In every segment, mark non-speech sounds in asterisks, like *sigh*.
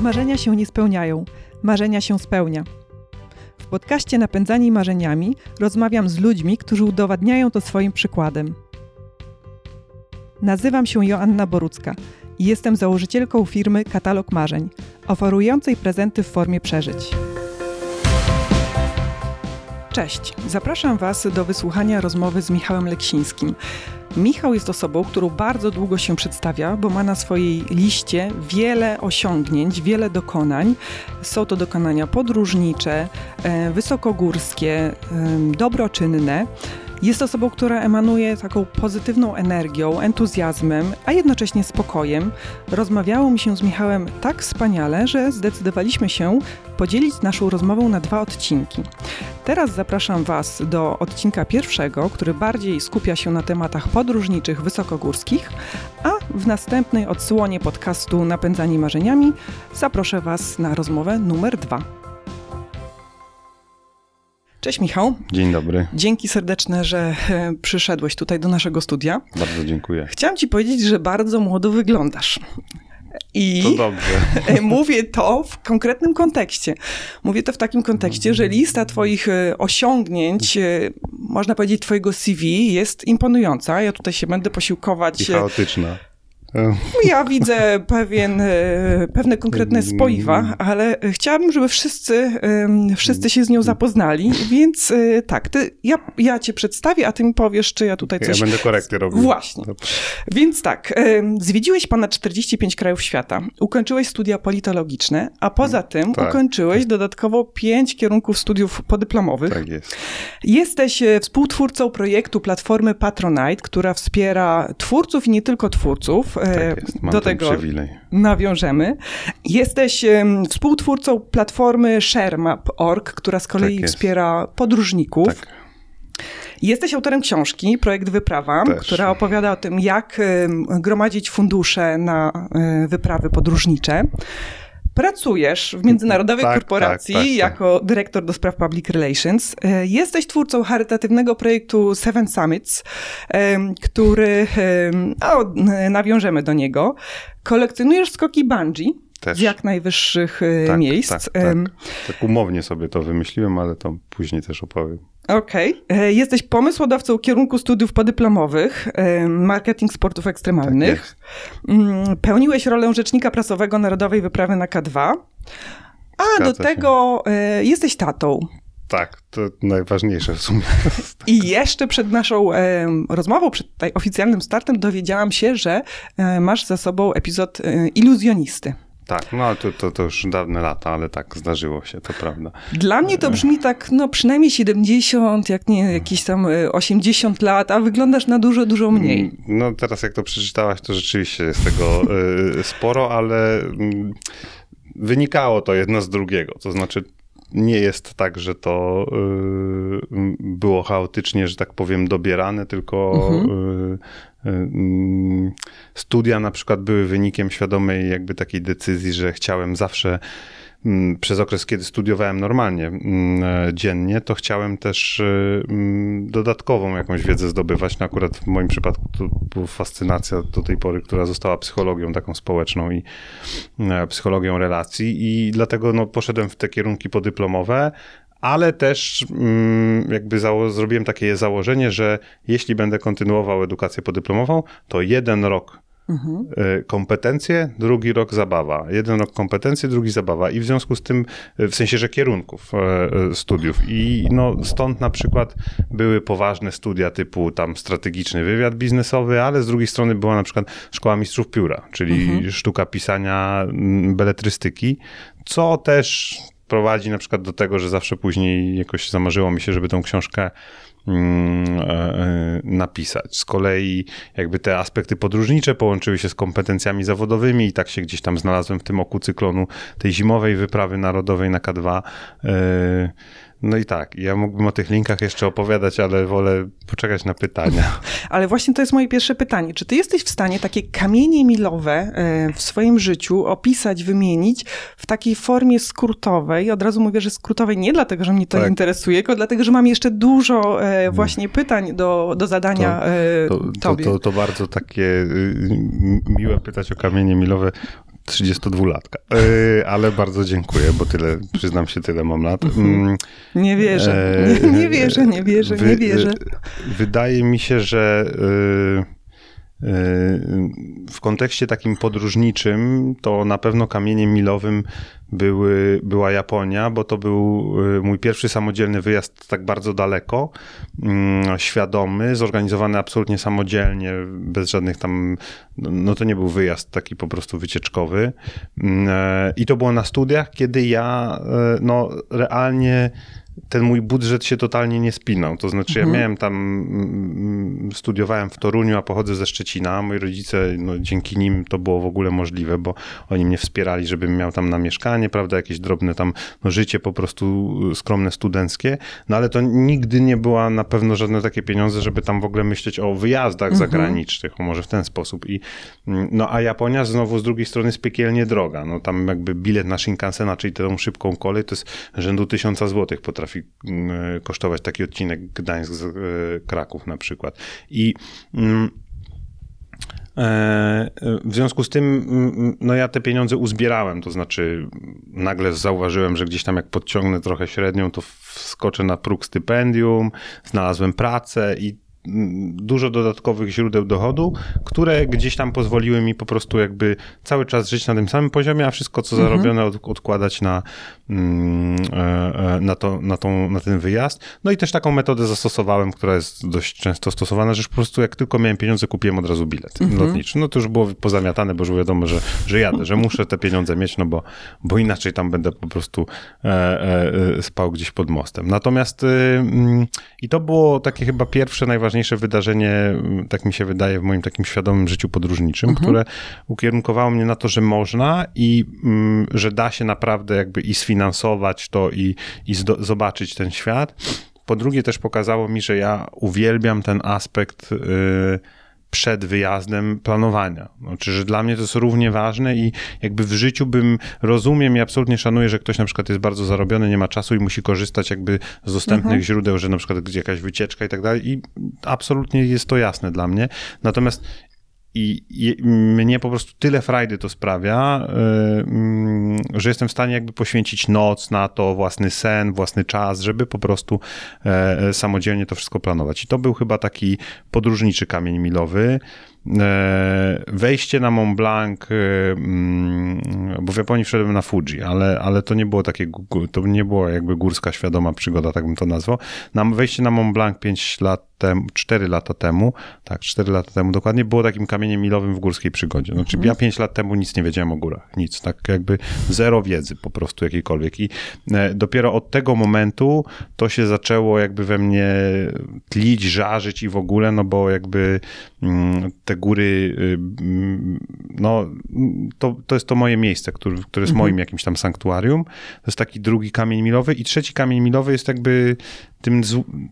Marzenia się nie spełniają, marzenia się spełnia. W podcaście Napędzani Marzeniami rozmawiam z ludźmi, którzy udowadniają to swoim przykładem. Nazywam się Joanna Borucka i jestem założycielką firmy Katalog Marzeń, oferującej prezenty w formie przeżyć. Cześć, zapraszam Was do wysłuchania rozmowy z Michałem Leksińskim. Michał jest osobą, którą bardzo długo się przedstawia, bo ma na swojej liście wiele osiągnięć, wiele dokonań. Są to dokonania podróżnicze, e, wysokogórskie, e, dobroczynne. Jest osobą, która emanuje taką pozytywną energią, entuzjazmem, a jednocześnie spokojem. Rozmawiało mi się z Michałem tak wspaniale, że zdecydowaliśmy się podzielić naszą rozmowę na dwa odcinki. Teraz zapraszam Was do odcinka pierwszego, który bardziej skupia się na tematach podróżniczych wysokogórskich, a w następnej odsłonie podcastu Napędzani Marzeniami zaproszę Was na rozmowę numer dwa. Cześć Michał. Dzień dobry. Dzięki serdeczne, że e, przyszedłeś tutaj do naszego studia. Bardzo dziękuję. Chciałam ci powiedzieć, że bardzo młodo wyglądasz. I to dobrze. *laughs* mówię to w konkretnym kontekście. Mówię to w takim kontekście, że lista Twoich e, osiągnięć, e, można powiedzieć, Twojego CV jest imponująca. Ja tutaj się będę posiłkować. I chaotyczna. Ja widzę pewien, e, pewne konkretne spoiwa, ale chciałabym, żeby wszyscy, wszyscy się z nią zapoznali, więc e, tak, ty, ja, ja cię przedstawię, a ty mi powiesz, czy ja tutaj coś... Ja będę korekty robił. Właśnie. Więc tak, zwiedziłeś ponad 45 krajów świata, ukończyłeś studia politologiczne, a poza tym tak. ukończyłeś dodatkowo 5 kierunków studiów podyplomowych. Tak jest. Jesteś e, współtwórcą projektu Platformy Patronite, która wspiera twórców i nie tylko twórców, tak do tego przywilej. nawiążemy. Jesteś współtwórcą platformy ShareMap.org, która z kolei tak wspiera podróżników. Tak. Jesteś autorem książki Projekt Wyprawa, Też. która opowiada o tym, jak gromadzić fundusze na e, wyprawy podróżnicze. Pracujesz w międzynarodowej tak, korporacji tak, tak, tak, jako dyrektor do spraw public relations. E, jesteś twórcą charytatywnego projektu Seven Summits, który, o, nawiążemy do niego. Kolekcjonujesz skoki bungee. Też. z jak najwyższych e, tak, miejsc. Tak, tak. tak umownie sobie to wymyśliłem, ale to później też opowiem. Okej. Okay. E, jesteś pomysłodawcą kierunku studiów podyplomowych, e, marketing sportów ekstremalnych. Tak Pełniłeś rolę rzecznika prasowego Narodowej Wyprawy na K2. A Zgadza do tego się. jesteś tatą. Tak, to najważniejsze w sumie. *laughs* I jeszcze przed naszą e, rozmową, przed tutaj oficjalnym startem dowiedziałam się, że e, masz za sobą epizod e, iluzjonisty. Tak, no to, to, to już dawne lata, ale tak zdarzyło się, to prawda. Dla mnie to e. brzmi tak, no przynajmniej 70, jak nie jakieś tam 80 e, lat, a wyglądasz na dużo, dużo mniej. Mm, no teraz jak to przeczytałaś, to rzeczywiście jest tego e, sporo, ale mm, wynikało to jedno z drugiego. To znaczy nie jest tak, że to y, było chaotycznie, że tak powiem, dobierane, tylko mhm. Studia na przykład były wynikiem świadomej jakby takiej decyzji, że chciałem zawsze przez okres, kiedy studiowałem normalnie e, dziennie, to chciałem też e, dodatkową jakąś wiedzę zdobywać. No akurat w moim przypadku to była fascynacja do tej pory, która została psychologią taką społeczną i e, psychologią relacji i dlatego no, poszedłem w te kierunki podyplomowe, ale też jakby zrobiłem takie założenie, że jeśli będę kontynuował edukację podyplomową, to jeden rok Mhm. Kompetencje, drugi rok zabawa. Jeden rok kompetencje, drugi zabawa. I w związku z tym, e, w sensie, że kierunków e, studiów. I no, stąd na przykład były poważne studia typu tam strategiczny wywiad biznesowy, ale z drugiej strony była na przykład szkoła mistrzów pióra, czyli mhm. sztuka pisania beletrystyki, co też prowadzi na przykład do tego, że zawsze później jakoś zamarzyło mi się, żeby tą książkę Mm, e, e, napisać. Z kolei jakby te aspekty podróżnicze połączyły się z kompetencjami zawodowymi i tak się gdzieś tam znalazłem w tym oku cyklonu tej zimowej wyprawy narodowej na K2 no i tak, ja mógłbym o tych linkach jeszcze opowiadać, ale wolę poczekać na pytania. *laughs* Ale właśnie to jest moje pierwsze pytanie. Czy ty jesteś w stanie takie kamienie milowe e, w swoim życiu opisać, wymienić w takiej formie skrótowej? Od razu mówię, że skrótowej nie dlatego, że mnie to tak. interesuje, tylko dlatego, że mam jeszcze dużo e, mm. właśnie pytań do, do zadania to, to, tobie. To, to, to bardzo takie y, miłe pytać o kamienie milowe 32-latka. Yy, ale bardzo dziękuję, bo tyle, przyznam się, tyle mam lat. Mm, nie wierzę, e, nie, nie, wierzę, nie wierzę, nie wierzę. Wydaje mi się, że... Yy, w kontekście takim podróżniczym, to na pewno kamieniem milowym były, była Japonia, bo to był y, mój pierwszy samodzielny wyjazd tak bardzo daleko, mm, świadomy, zorganizowany absolutnie samodzielnie, bez żadnych tam, no to nie był wyjazd taki po prostu wycieczkowy. Mm, e, I to było na studiach, kiedy ja e, no realnie ten mój budżet się totalnie nie spinał. To znaczy, mhm. ja miałem tam, mm, mm, studiowałem w Toruniu, a pochodzę ze Szczecina. Moi rodzice, no, dzięki nim to było w ogóle możliwe, bo oni mnie wspierali, żebym miał tam na mieszkanie, prawda, jakieś drobne tam no, życie po prostu y, skromne, studenckie. No ale to nigdy nie była na pewno żadne takie pieniądze, żeby tam w ogóle myśleć o wyjazdach mhm. zagranicznych, może w ten sposób. I, mm, no a Japonia znowu z drugiej strony jest piekielnie droga. No tam jakby bilet na Shinkansena, czyli tą szybką kolej, to jest rzędu tysiąca złotych potrafi mm, kosztować taki odcinek Gdańsk-Kraków e, na przykład. I mm, e, w związku z tym, mm, no ja te pieniądze uzbierałem, to znaczy nagle zauważyłem, że gdzieś tam jak podciągnę trochę średnią, to wskoczę na próg stypendium, znalazłem pracę i dużo dodatkowych źródeł dochodu, które gdzieś tam pozwoliły mi po prostu jakby cały czas żyć na tym samym poziomie, a wszystko co mhm. zarobione od, odkładać na, na, to, na, tą, na ten wyjazd. No i też taką metodę zastosowałem, która jest dość często stosowana, że po prostu jak tylko miałem pieniądze, kupiłem od razu bilet mhm. lotniczy. No to już było pozamiatane, bo już wiadomo, że, że jadę, że muszę te pieniądze mieć, no bo, bo inaczej tam będę po prostu e, e, spał gdzieś pod mostem. Natomiast mm, i to było takie chyba pierwsze, najważniejsze wydarzenie, tak mi się wydaje, w moim takim świadomym życiu podróżniczym, mhm. które ukierunkowało mnie na to, że można i mm, że da się naprawdę jakby i sfinansować to i, i zobaczyć ten świat. Po drugie też pokazało mi, że ja uwielbiam ten aspekt yy, przed wyjazdem planowania. Znaczy, że dla mnie to jest równie ważne i jakby w życiu bym rozumiem i absolutnie szanuję, że ktoś na przykład jest bardzo zarobiony, nie ma czasu i musi korzystać jakby z dostępnych mhm. źródeł, że na przykład gdzie jakaś wycieczka i tak dalej i absolutnie jest to jasne dla mnie. Natomiast i, mnie po prostu tyle frajdy to sprawia, yy, że jestem w stanie jakby poświęcić noc na to, własny sen, własny czas, żeby po prostu yy, samodzielnie to wszystko planować. I to był chyba taki podróżniczy kamień milowy. E, wejście na Mont Blanc, e, mm, bo w Japonii wszedłem na Fuji, ale, ale to nie było takie, to nie była jakby górska świadoma przygoda, tak bym to nazwał. Na, wejście na Mont Blanc 5 lat temu, 4 lata temu, tak, 4 lata temu dokładnie, było takim kamieniem milowym w górskiej przygodzie. Znaczy mhm. ja 5 lat temu nic nie wiedziałem o górach, nic, tak jakby zero wiedzy po prostu jakiejkolwiek i e, dopiero od tego momentu to się zaczęło jakby we mnie tlić, żarzyć i w ogóle, no bo jakby mm, te góry, y, no to, to jest to moje miejsce, które, które jest mhm. moim jakimś tam sanktuarium. To jest taki drugi kamień milowy i trzeci kamień milowy jest jakby tym,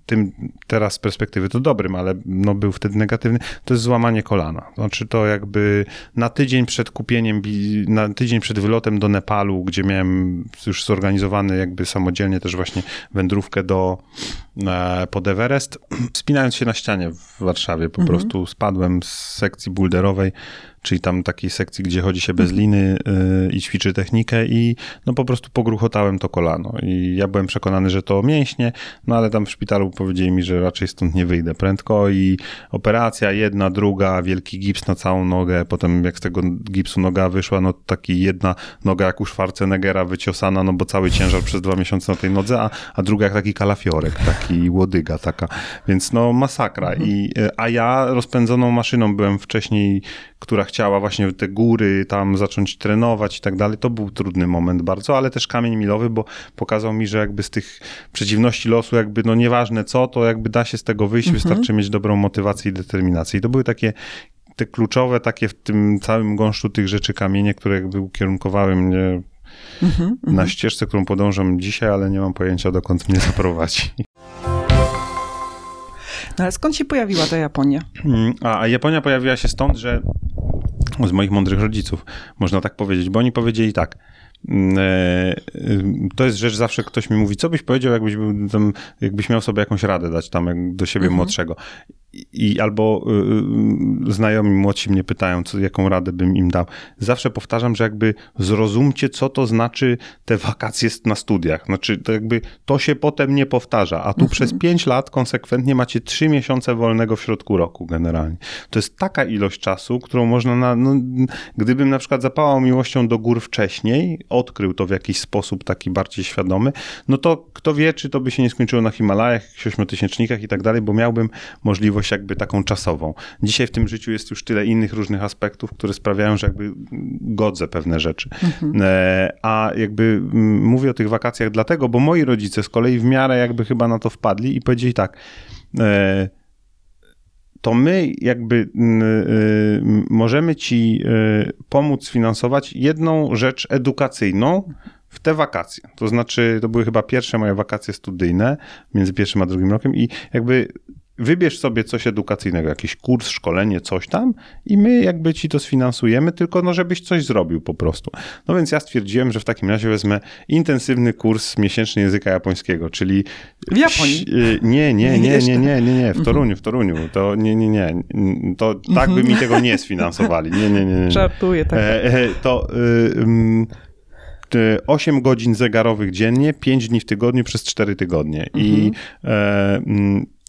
tym teraz z perspektywy to dobrym, ale no był wtedy negatywny, to jest złamanie kolana. Znaczy to jakby na tydzień przed kupieniem, na tydzień przed wylotem do Nepalu, gdzie miałem już zorganizowany jakby samodzielnie też właśnie wędrówkę do e, pod Everest, *clears throat* spinając się na ścianie w Warszawie po mhm. prostu spadłem z sekcji boulderowej czyli tam takiej sekcji, gdzie chodzi się bez liny yy, i ćwiczy technikę i no po prostu pogruchotałem to kolano. I ja byłem przekonany, że to mięśnie, no ale tam w szpitalu powiedzieli mi, że raczej stąd nie wyjdę prędko i operacja jedna, druga, wielki gips na całą nogę, potem jak z tego gipsu noga wyszła, no taki jedna noga jak u Schwarzeneggera wyciosana, no bo cały ciężar przez dwa miesiące na tej nodze, a, a druga jak taki kalafiorek, taki łodyga taka, więc no masakra. I, a ja rozpędzoną maszyną byłem wcześniej, która chciała właśnie te góry tam zacząć trenować i tak dalej. To był trudny moment bardzo, ale też kamień milowy, bo pokazał mi, że jakby z tych przeciwności losu, jakby no nieważne co, to jakby da się z tego wyjść, mhm. wystarczy mieć dobrą motywację i determinację. I to były takie te kluczowe takie w tym całym gąszczu tych rzeczy kamienie, które jakby ukierunkowały mnie mhm, na mhm. ścieżce, którą podążam dzisiaj, ale nie mam pojęcia, dokąd mnie zaprowadzi. No ale skąd się pojawiła ta Japonia? Mm, a, a Japonia pojawiła się stąd, że z moich mądrych rodziców, można tak powiedzieć, bo oni powiedzieli tak. Mm, e, to jest rzecz, zawsze ktoś mi mówi, co byś powiedział, jakbyś, był tam, jakbyś miał sobie jakąś radę dać tam do siebie mhm. młodszego. I albo y, y, znajomi młodsi mnie pytają, co, jaką radę bym im dał. Zawsze powtarzam, że jakby zrozumcie, co to znaczy te wakacje na studiach. Znaczy, to jakby to się potem nie powtarza, a tu mhm. przez pięć lat konsekwentnie macie trzy miesiące wolnego w środku roku generalnie. To jest taka ilość czasu, którą można, na, no, gdybym na przykład zapałał miłością do gór wcześniej, odkrył to w jakiś sposób taki bardziej świadomy, no to kto wie, czy to by się nie skończyło na Himalajach, ośmiotysięcznikach i tak dalej, bo miałbym możliwość jakby taką czasową. Dzisiaj w tym życiu jest już tyle innych różnych aspektów, które sprawiają, że jakby godzę pewne rzeczy. Mhm. E, a jakby mówię o tych wakacjach dlatego, bo moi rodzice z kolei w miarę jakby chyba na to wpadli i powiedzieli tak, e, to my jakby e, możemy ci pomóc finansować jedną rzecz edukacyjną, w te wakacje. To znaczy, to były chyba pierwsze moje wakacje studyjne między pierwszym a drugim rokiem i jakby wybierz sobie coś edukacyjnego, jakiś kurs, szkolenie, coś tam i my jakby ci to sfinansujemy, tylko no żebyś coś zrobił po prostu. No więc ja stwierdziłem, że w takim razie wezmę intensywny kurs miesięczny języka japońskiego, czyli... W Japonii? Y, nie, nie, nie, nie, nie, nie, nie, w Toruniu, w Toruniu. To nie, nie, nie, to tak by mi tego nie sfinansowali. Nie, nie, nie. nie. Żartuję, tak. E, e, to... Y, 8 godzin zegarowych dziennie, 5 dni w tygodniu przez 4 tygodnie. Mhm. I e,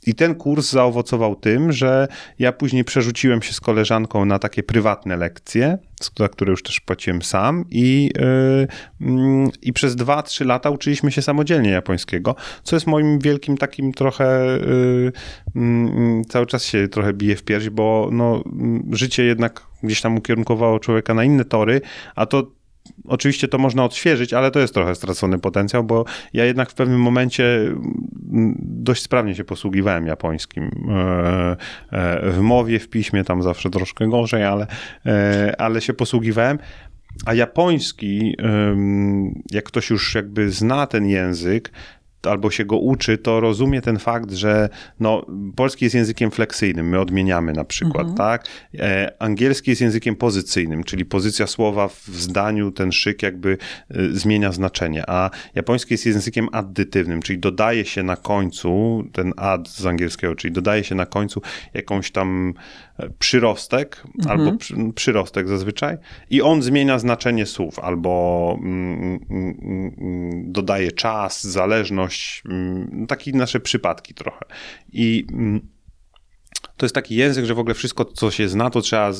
i ten kurs zaowocował tym, że ja później przerzuciłem się z koleżanką na takie prywatne lekcje, za które już też płaciłem sam i, yy, i przez 2-3 lata uczyliśmy się samodzielnie japońskiego, co jest moim wielkim takim trochę, yy, yy, cały czas się trochę bije w pierś, bo no, życie jednak gdzieś tam ukierunkowało człowieka na inne tory, a to Oczywiście to można odświeżyć, ale to jest trochę stracony potencjał, bo ja jednak w pewnym momencie mm, dość sprawnie się posługiwałem japońskim. E, e, w mowie, w piśmie tam zawsze troszkę gorzej, ale, e, ale się posługiwałem. A japoński, jak ktoś już jakby zna ten język, albo się go uczy, to rozumie ten fakt, że no, polski jest językiem fleksyjnym, my odmieniamy na przykład, mhm. tak? E, angielski jest językiem pozycyjnym, czyli pozycja słowa w zdaniu, ten szyk jakby e, zmienia znaczenie, a japoński jest językiem addytywnym, czyli dodaje się na końcu, ten add z angielskiego, czyli dodaje się na końcu jakąś tam przyrostek mhm. albo przy, przyrostek zazwyczaj i on zmienia znaczenie słów albo mm, mm, mm, dodaje czas, zależność, mm, takie nasze przypadki trochę. I mm, to jest taki język, że w ogóle wszystko, co się zna, to trzeba,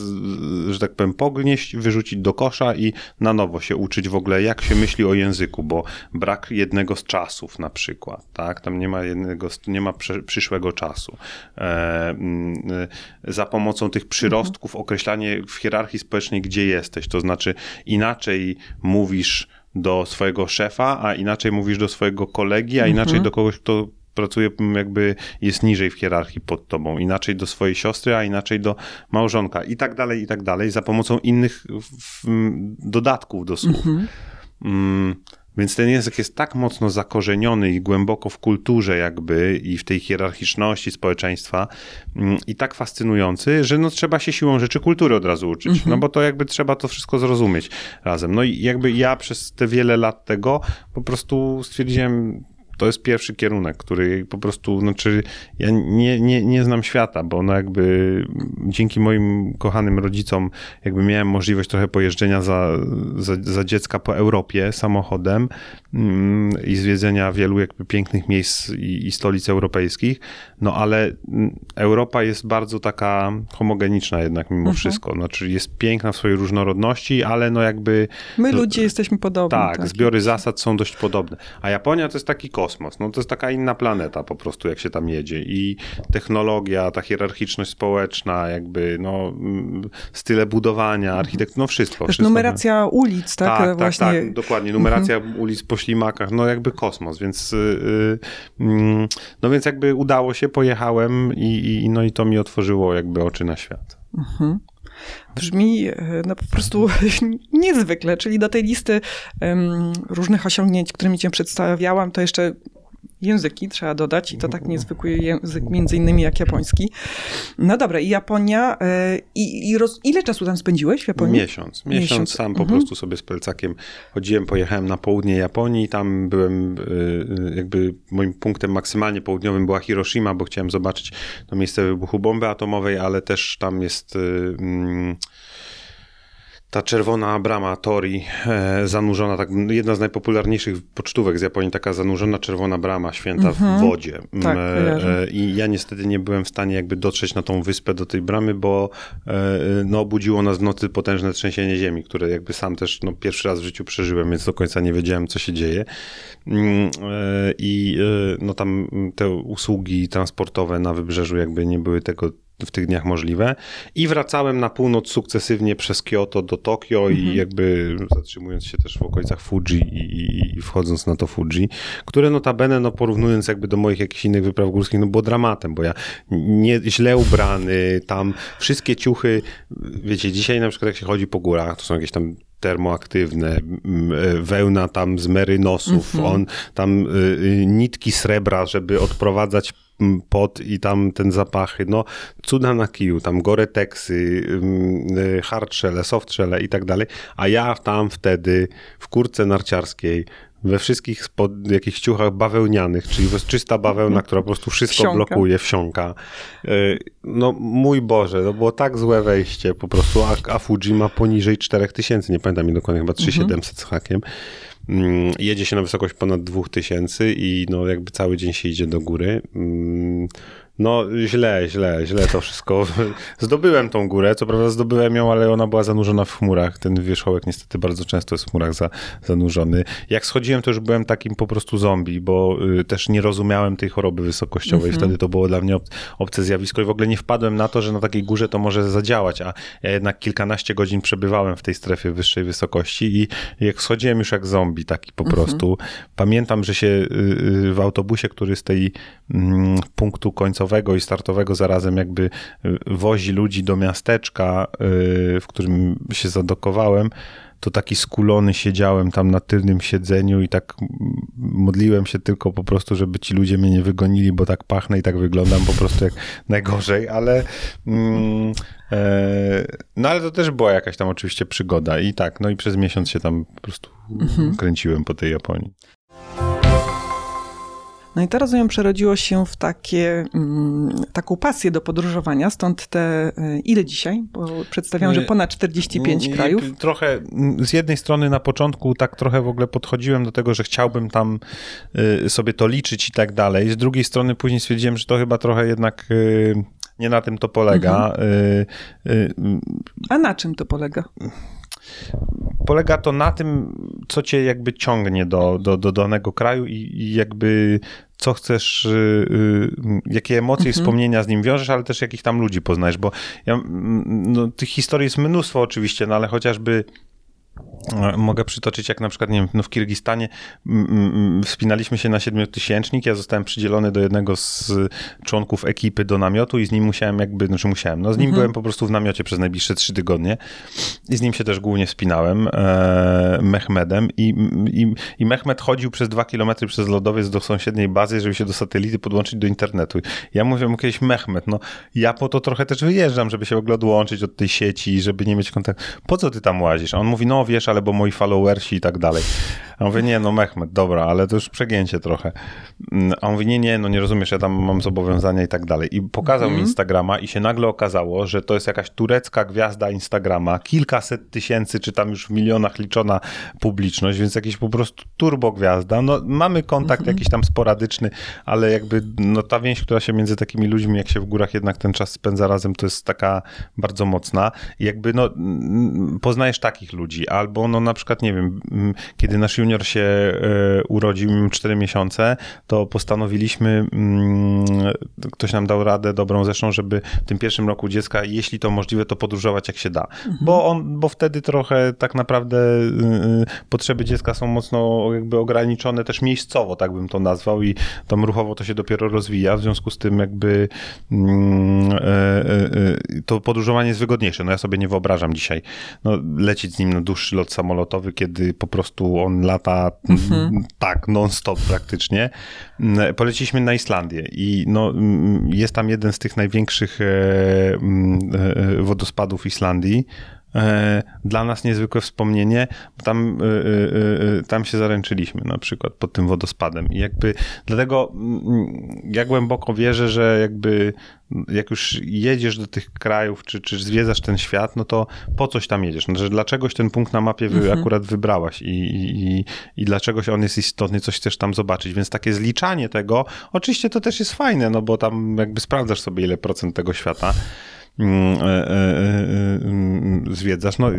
że tak powiem, pognieść, wyrzucić do kosza i na nowo się uczyć w ogóle, jak się myśli o języku, bo brak jednego z czasów na przykład, tak? Tam nie ma jednego, nie ma przyszłego czasu. E, mm, za pomocą tych przyrostków mhm. określanie w hierarchii społecznej, gdzie jesteś, to znaczy inaczej mówisz do swojego szefa, a inaczej mówisz do swojego kolegi, a inaczej mhm. do kogoś, kto pracuje jakby, jest niżej w hierarchii pod tobą, inaczej do swojej siostry, a inaczej do małżonka i tak dalej, i tak dalej, za pomocą innych dodatków do słów. Mhm. Mm, więc ten język jest tak mocno zakorzeniony i głęboko w kulturze jakby i w tej hierarchiczności społeczeństwa mm, i tak fascynujący, że no trzeba się siłą rzeczy kultury od razu uczyć, no mhm. bo to jakby trzeba to wszystko zrozumieć razem. No i jakby ja przez te wiele lat tego po prostu stwierdziłem, to jest pierwszy kierunek, który po prostu, znaczy ja nie, nie, nie znam świata, bo no jakby dzięki moim kochanym rodzicom jakby miałem możliwość trochę pojeżdżenia za, za, za dziecka po Europie samochodem mm, i zwiedzenia wielu jakby pięknych miejsc i, i stolic europejskich, no ale Europa jest bardzo taka homogeniczna jednak mimo mhm. wszystko, znaczy jest piękna w swojej różnorodności, ale no jakby... My ludzie jesteśmy podobni. Tak, tak, zbiory zasad są dość podobne, a Japonia to jest taki kosmos, kosmos. No to jest taka inna planeta po prostu, jak się tam jedzie. I technologia, ta hierarchiczność społeczna, jakby no mm, style budowania, architektury, no wszystko. Też wszystko, numeracja ulic, tak? Tak, Właśnie... tak, tak, dokładnie. Numeracja mhm. ulic po ślimakach, no jakby kosmos, więc yy, yy, no więc jakby udało się, pojechałem i, i, no i to mi otworzyło jakby oczy na świat. Mhm brzmi e, no po prostu *laughs* niezwykle, czyli do tej listy różnych osiągnięć, którymi cię przedstawiałam, to jeszcze języki, trzeba dodać, i to tak niezwykły język, między innymi jak japoński. No dobra, i Japonia. E, I, i roz, ile czasu tam spędziłeś w Japonii? Miesiąc. Miesiąc, Miesiąc. sam po mhm. prostu sobie z plecakiem chodziłem, pojechałem na południe Japonii, tam byłem e, jakby moim punktem maksymalnie południowym była Hiroshima, bo chciałem zobaczyć to miejsce wybuchu bomby atomowej, ale też tam jest... Mm, ta czerwona brama Tori, e, zanurzona, tak, jedna z najpopularniejszych pocztówek z Japonii, taka zanurzona czerwona brama święta mm w mhm. wodzie. Tak, e, I ja niestety nie byłem w stanie jakby dotrzeć na tą wyspę do tej bramy, bo e, no, obudziło nas w nocy potężne trzęsienie ziemi, które jakby sam też no, pierwszy raz w życiu przeżyłem, więc do końca nie wiedziałem, co się dzieje. Mm, e, I e, no, tam te usługi transportowe na wybrzeżu jakby nie były tego w tych dniach możliwe. I wracałem na północ sukcesywnie przez Kyoto do Tokio mhm. i jakby zatrzymując się też w okolicach Fuji i, i, i, wchodząc na to Fuji, które notabene, no porównując jakby do moich jakichś innych wypraw górskich, no było dramatem, bo ja nie, źle ubrany, tam wszystkie ciuchy, wiecie, dzisiaj na przykład jak się chodzi po górach, to są jakieś tam termoaktywne, e, wełna tam z merynosów, mm -hmm. on tam y, y, nitki srebra, żeby odprowadzać pot i tam ten zapachy, no cuda na kiju, tam goreteksy, y, hardshelle, softshelle i tak dalej, a ja tam wtedy w kurce narciarskiej we wszystkich spod, jakichś ciuchach bawełnianych, czyli czysta bawełna, która po prostu wszystko wsiąka. blokuje, wsiąka. Y, no mój Boże, to było tak złe wejście po prostu, a, a Fuji ma poniżej 4000, nie pamiętam mi dokładnie, chyba 3700 mhm. z hakiem. Mm, jedzie się na wysokość ponad 2000 i no jakby cały dzień się idzie do góry. No źle, źle, źle to wszystko. *laughs* Zdobyłem tą górę, co prawda zdobyłem ją, ale ona była zanurzona w chmurach. Ten wierzchołek niestety bardzo często jest w chmurach za, zanurzony. Jak schodziłem, to już byłem takim po prostu zombie, bo y, też nie rozumiałem tej choroby wysokościowej. Mhm. Wtedy to było dla mnie ob, obce zjawisko i w ogóle nie wpadłem na to, że na takiej górze to może zadziałać, a ja jednak kilkanaście godzin przebywałem w tej strefie wyższej wysokości i jak schodziłem już jak zombie taki po mhm. prostu. Pamiętam, że się y, y, w autobusie, który z tej mm, punktu końcowego i startowego zarazem jakby y, wozi ludzi do miasteczka, y, w którym się zadokowałem, to taki skulony siedziałem tam na tylnym siedzeniu i tak modliłem się tylko po prostu, żeby ci ludzie mnie nie wygonili, bo tak pachnę i tak wyglądam po prostu jak *laughs* najgorzej, ale mm, e, no ale to też była jakaś tam oczywiście przygoda i tak, no i przez miesiąc się tam po prostu mhm. kręciłem po tej Japonii. No i to rozumiem przerodziło się w takie, mm, taką pasję do podróżowania, stąd te, y, ile dzisiaj? Bo przedstawiam, że ponad 45 krajów. Trochę, mm, z jednej strony na początku tak trochę w ogóle podchodziłem do tego, że chciałbym tam y, sobie to liczyć i tak dalej. Z drugiej strony później stwierdziłem, że to chyba trochę jednak y, nie na tym to polega. Mhm. A na czym to polega? Polega to na tym, co cię jakby ciągnie do, do, do danego kraju i, i jakby co chcesz, yy, jakie emocje i mhm. wspomnienia z nim wiążesz, ale też jakich tam ludzi poznajesz, bo ja, no, tych historii jest mnóstwo oczywiście, no ale chociażby Mogę przytoczyć, jak na przykład, nie wiem, no w Kirgistanie wspinaliśmy się na siedmiotysięcznik, ja zostałem przydzielony do jednego z członków ekipy do namiotu i z nim musiałem jakby, znaczy musiałem, no z nim mhm. byłem po prostu w namiocie przez najbliższe trzy tygodnie i z nim się też głównie wspinałem, e, Mehmedem i, i, i Mehmed chodził przez dwa kilometry przez lodowiec do sąsiedniej bazy, żeby się do satelity podłączyć do internetu. Ja mówię mu kiedyś, Mehmed, no ja po to trochę też wyjeżdżam, żeby się w ogóle odłączyć od tej sieci, żeby nie mieć kontaktu. Po co ty tam łazisz? A on mówi, no wiesz, ale bo moi followersi i tak dalej. A on mówi, nie, no Mehmet, dobra, ale to już przegięcie trochę. A on mówi, nie, nie, no nie rozumiesz, ja tam mam zobowiązania i tak dalej. I pokazał mm mi mhm. Instagrama i się nagle okazało, że to jest jakaś turecka gwiazda Instagrama, kilkaset tysięcy, czy tam już w milionach liczona publiczność, więc jakiś po prostu turbo gwiazda. No mamy kontakt mm -hmm. jakiś tam sporadyczny, ale jakby no ta więź, która się między takimi ludźmi, jak się w górach jednak ten czas spędza razem, to jest taka bardzo mocna. I jakby no poznajesz takich ludzi, albo no na przykład, nie wiem, kiedy nasz junior się e, urodził 4 miesiące, to postanowiliśmy, mm, ktoś nam dał radę dobrą zresztą, żeby w tym pierwszym roku dziecka, jeśli to możliwe, to podróżować jak się da. Mhm. Bo on, bo wtedy trochę tak naprawdę y, y, potrzeby dziecka są mocno jakby ograniczone też miejscowo, tak bym to nazwał i tam ruchowo to się dopiero rozwija, w związku z tym jakby mm, e, e, to podróżowanie jest wygodniejsze. No ja sobie nie wyobrażam dzisiaj no, lecieć z nim na dłuższy lot samolotowy, kiedy po prostu on lata, mhm. tak, non-stop praktycznie. Mm, poleciliśmy na Islandię i no, mm, jest tam jeden z tych największych e, mm, e, wodospadów Islandii. E, dla nas niezwykłe wspomnienie, bo tam, e, e, tam się zaręczyliśmy na przykład pod tym wodospadem. I jakby dlatego mm, ja głęboko wierzę, że jakby jak już jedziesz do tych krajów, czy, czy zwiedzasz ten świat, no to po coś tam jedziesz, no, że dlaczegoś ten punkt na mapie wy mhm. akurat wybrałaś i, i, i dlaczegoś on jest istotny, coś chcesz tam zobaczyć, więc takie zliczanie tego, oczywiście to też jest fajne, no bo tam jakby sprawdzasz sobie ile procent tego świata zwiedzasz. No,